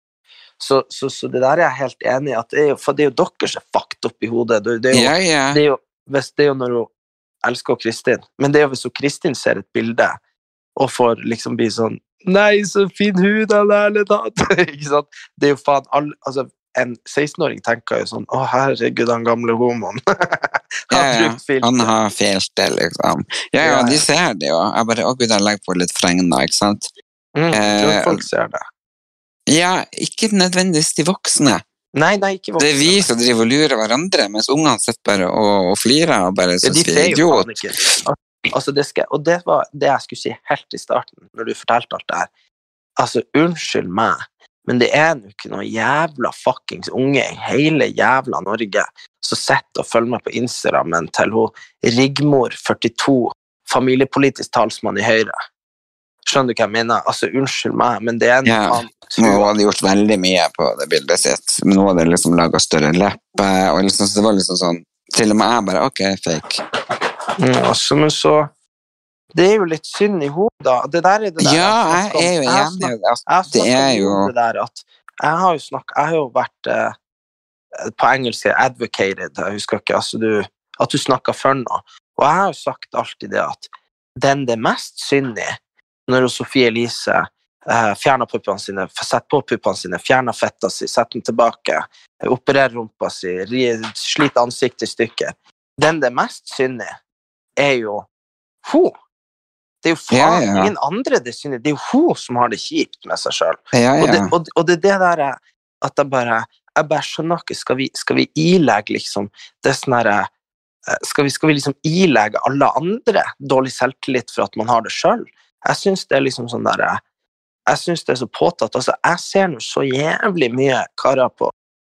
så, så, så det der er jeg helt enig i, at det er jo, for det er jo dere som er fucked opp i hodet. Det, det, er jo, ja, ja. det, er jo, hvis, det er jo når hun elsker Kristin, men det er jo hvis Kristin ser et bilde og får liksom bli sånn Nei, så fin hud han eller har! Ikke sant? Det er jo faen all, Altså, en 16-åring tenker jo sånn Å, herregud, han gamle homoen. Ja, har ja. brukt. Han har filter, liksom. Ja, ja, Ja, ja. de ser det jo. Jeg bare Å, gud, jeg legger på litt fregner, ikke sant? Mm, tror Eh, folk ser det. Ja, ikke nødvendigvis de voksne. Nei, nei, ikke Det er vi som driver og lurer hverandre, mens ungene sitter bare og, og flirer og bare syns vi er jo idiot. faen ikke. Al- Altså, det skal, og det var det jeg skulle si helt i starten, når du fortalte alt det her. Altså, unnskyld meg, men det er nå ikke noen jævla fuckings unge i hele jævla Norge som sitter og følger med på Instagrammen til hun Rigmor, 42, familiepolitisk talsmann i Høyre. Skjønner du hva jeg mener? Altså, unnskyld meg, men det er noe annet. Nå hadde de gjort veldig mye på det bildet sitt, men nå hadde de liksom laga større leppe, og liksom, så det var liksom sånn Til og med jeg bare Ok, fake. Mm, altså, men så Det er jo litt synd i hodet. da. Det der er det der Ja, jeg jeg er jo enig. i det. Har det er jo det der at jeg har jo snakka jeg har jo vært eh, på engelsk advocated, jeg husker ikke, altså du, at du snakker for noe. Og jeg har jo sagt alltid det at den det er mest synd i, når Sofie Elise eh, fjerner puppene sine, setter på puppene sine, fjerner fetta si, setter den tilbake, eh, opererer rumpa si, sliter ansiktet i stykker. Den det er mest synd i, er jo hun. Det er jo faen Ja, ja. ingen andre det synd i, det er jo hun som har det kjipt med seg sjøl. Ja, Og, og, og det er det der at jeg bare jeg bare skjønner ikke, skal vi, skal vi ilegge liksom det sånn herre eh, skal vi, skal vi liksom ilegge alle andre dårlig selvtillit for at man har det sjøl? Jeg syns det er liksom sånn der eh, Jeg syns det er så påtatt. Altså, jeg ser nå så jævlig mye karer på,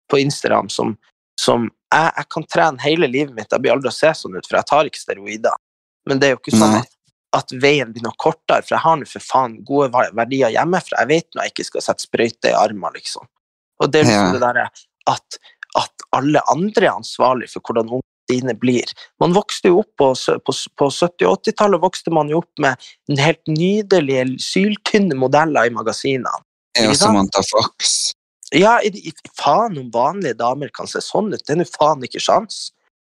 på Instagram som, som jeg, jeg kan trene hele livet mitt, jeg blir aldri å se sånn ut, for jeg tar ikke steroider. Men det er jo ikke sånn at, at veien blir noe kortere, for jeg har nå for faen gode verdier hjemmefra. Jeg vet nå jeg ikke skal sette sprøyte i armer, liksom. Og det er liksom Ja. det derre at, at alle andre er ansvarlig for hvordan ungene dine blir. Man vokste jo opp på, på, på 70- og 80-tallet vokste man jo opp med en helt nydelige, syltynne modeller i magasinene. Sant? Samantha Fox. Ja, faen om vanlige damer kan se sånn ut. Det er nå faen ikke sjans.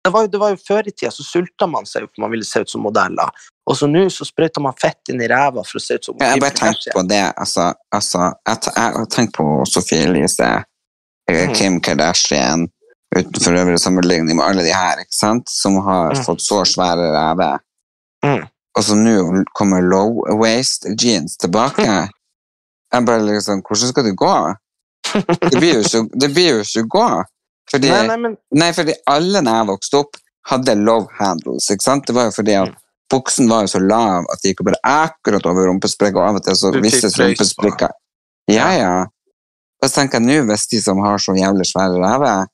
Det var, jo, det var jo Før i tida så sulta man seg jo for man ville se ut som modeller. Og så nå så sprøyter man fett inn i ræva for å se ut som modeller. jeg bare tenkte på det. Altså, altså jeg har tenkt på Sofie Elise, eh, Mhm. Kim Kardashian, uten for øvrig sammenligning med alle de her, ikke sant? som har mm. fått så svære ræver. Mm. Og så nå kommer low waist jeans tilbake. Jeg bare liksom, hvordan skal det gå? Det blir jo ikke, det blir jo ikke gå. Fordi, Nei, nei, men Nei, fordi alle når jeg vokste opp, hadde love handles. ikke sant? Det var jo fordi at Mm. buksen var jo så lav at de gikk bare akkurat over rumpesprekket, og av og til så vistes rumpesprekker. Ja, ja. Så tenker jeg nå, hvis de som har så jævlig svære ræver,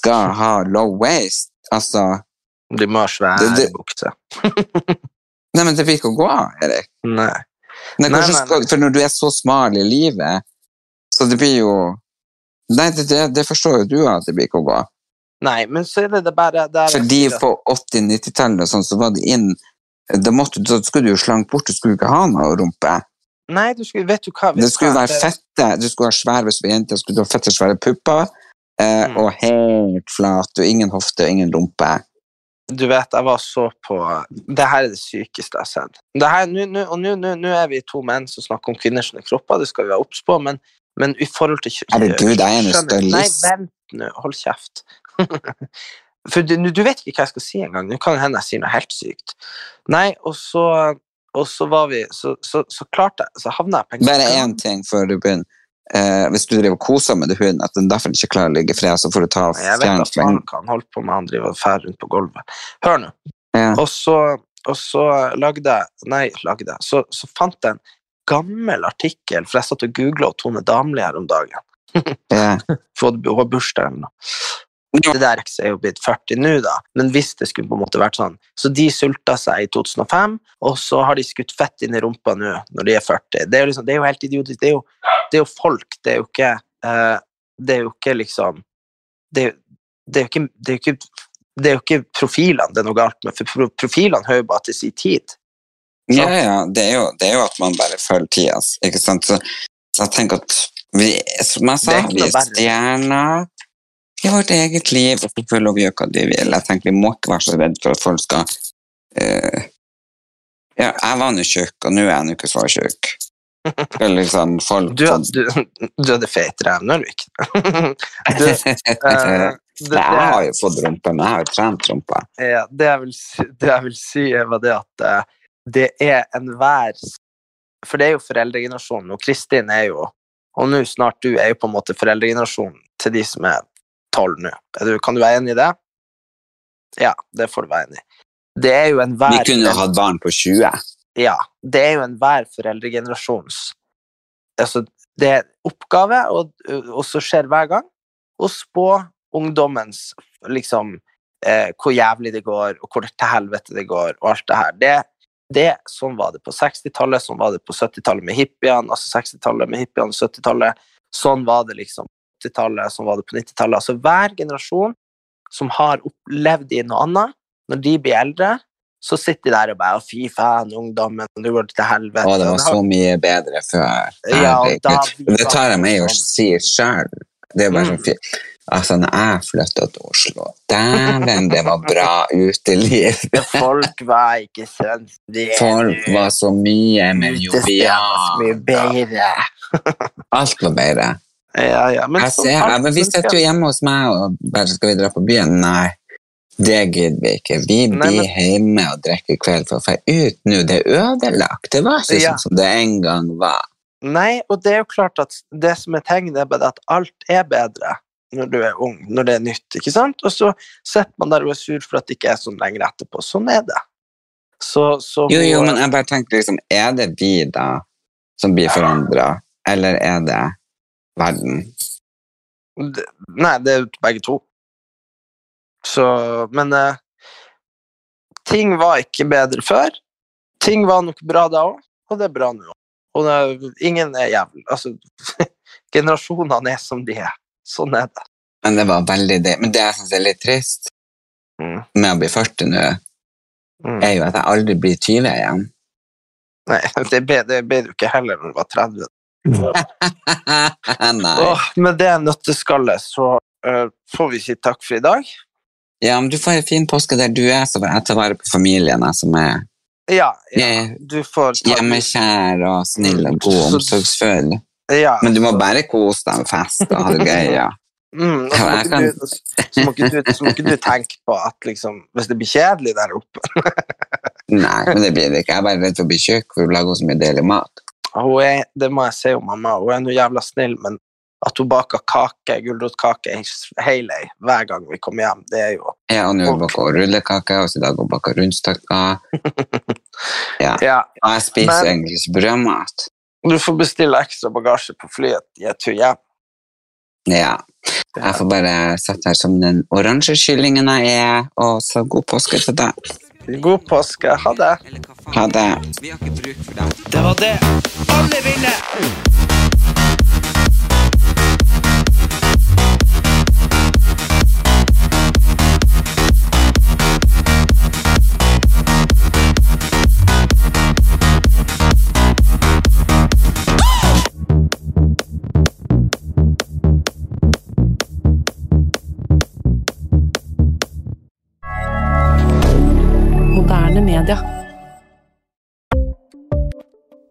skal ha low waist, altså Du må ha svære bukser. Nei, men det vil ikke gå, Erik. Nei. Nei, Nei, nei, skal, for når du er så smal i livet, så det blir jo Nei, det, det, det forstår jo du at det blir ikke å gå. nei, men så er det det bare der Fordi på 80-90-tallet og sånn, så var det inn da, måtte, da skulle du jo slanke bort, du skulle ikke ha noe rumpe. Nei, du skulle, vet du hva vet Det du skulle hva? være fette, du skulle ha svær hvis du var jente, skulle du ha fette svære pupper, Mm. og helt flat, og ingen hofte, og ingen rumpe. Du vet, jeg var så på Det her er det sykeste jeg har sett. Det her, nå, nu, og nå, nå, nå er vi to menn som snakker om kvinners kropper, det skal vi være obs på, men, men i forhold til Herregud, jeg er en skjønner du? Nei, vent nå, hold kjeft. For du, du vet ikke hva jeg skal si engang. Nå kan det hende jeg sier noe helt sykt. Nei, og så, og så var vi Så, så, så klarte jeg Så havna jeg på en Bare én ting før du begynner. Eh, hvis du driver og koser med hunden, at den derfor ikke klarer å ligge i fred, så får du ta Jeg vet at faen hva han holdt på med, han driver og fer rundt på gulvet. Hør nå. Ja. Og så, og så lagde jeg Nei, lagde jeg. Så, så fant jeg en gammel artikkel, for jeg satt og googla Tone Damli her om dagen. Ja. Har bursdag eller noe. Det der er jo blitt 40 nå, da, men hvis det skulle på en måte vært sånn Så de sulta seg i 2005, og så har de skutt fett inn i rumpa nå når de er 40. Det er jo, liksom, det er jo helt idiotisk. Det er jo, det er jo folk, det er jo ikke eh, Det er jo ikke liksom Det det er jo ikke det er jo ikke, det er jo ikke profilene det er noe galt med, for pro- profilene hører jo bare til sin tid. Ja, ja, det er, jo, det er jo at man bare følger tida, ikke sant. Så, så jeg tenker at vi, som jeg sa, vi er stjerner i vårt eget liv, og så følger vi hva de vil. Jeg tenker vi må ikke være så redd for at folk skal uh, Ja, jeg var nå tjukk, og nå er jeg nå ikke så tjukk. Eller sånn folk Du, du, du hadde feit ræv, når du gikk. Eh, det, Jeg har jo fått rumpe, men jeg har jo trent rumpa. Ja, det jeg vil det jeg vil si var det at eh, det er enhver For det er jo foreldregenerasjonen, og Kristin er jo Og nå snart du er jo på en måte foreldregenerasjonen til de som er tolv nå. Kan du være enig i det? Ja, det får du være enig i. Det er jo enhver Vi kunne hatt barn på 20. ja, det er jo enhver foreldregenerasjons altså, Det er oppgave, og, og så skjer hver gang, å spå ungdommens liksom eh, hvor jævlig det går, og hvor til helvete det går, og alt det her. Det, det, sånn var det på 60-tallet, sånn var det på 70-tallet med hippiene, altså 60-tallet med hippiene, 70-tallet, sånn var det liksom på 80-tallet, sånn var det på 90-tallet. Altså hver generasjon som har opplevd i noe annet, når de blir eldre, så sitter de der og bare Fy faen, ungdommen, du går til helvete. Å, det var så mye bedre før. Ja, da det tar jeg meg i å si sjøl. Det er bare Mm. sånn fint. Altså, når jeg flytta til Oslo Dæven, det var bra uteliv. Folk var ikke sånn Folk var så mye mer joviale. Alt var bedre. Ja, ja, men, Jeg ser, men vi sitter jo hjemme hos meg og bare skal vi dra på byen. Nei, det gidder vi ikke. Vi Nei, blir men- hjemme og drikker kveld for å dra ut nå. Det er ødelagt. Det var ikke Ja. sånn som det en gang var. Nei, og det er jo klart at det som er tegnet, er at alt er bedre. når du er ung, når det er nytt, ikke sant? Og så sitter man der og er sur for at det ikke er sånn lenger etterpå. Sånn er det. Så, så Jo, jo, men jeg bare tenker liksom, er det vi da som blir forandra, eller er det verden? det, Nei, det er begge to. Så Men eh, ting var ikke bedre før. Ting var nok bra da òg, og det er bra nå. Og det, ingen er jævlig Altså, generasjonene er som de er. Sånn er det. Men det var veldig det. Men det jeg syns er litt trist Mm. med å bli 40 nå, Mm. er jo at jeg aldri blir 20 igjen. Nei, det ble, det ble du ikke heller når du var 30. Nei. Åh, med det nøtteskallet så uh, får vi si takk for i dag. Ja, men du får en fin påske der du er, så jeg ta vare på familien, jeg som er Ja, ja du får ta hjemmekjær og snill og god og omsorgsfull. ja, Men du må bare kose deg med fest og ha det gøy. Ja. Mm, og så, må ikke du, så, må ikke du, så må ikke du tenke på at liksom, hvis det blir kjedelig der oppe Nei, men det blir det ikke. Jeg er bare redd for å bli tjukk, for hun lager så mye deilig mat. hun er, Det må jeg si om mamma. Hun er noe jævla snill, men at hun baker kake, gulrotkake hele hver gang vi kommer hjem, det er jo Ja, og nå har hun baka rullekake, og i dag har hun baka rundstykker. Ja. Ja, Og jeg spiser Men- egentlig ikke brødmat. du får bestille ekstra bagasje på flyet i et tur hjem. Ja. Jeg får bare sette her som den oransje kyllingen jeg er, og så god påske til deg. God påske. Ha det. Ha det. Vi har ikke bruk for dem. Det var det. Alle vinner!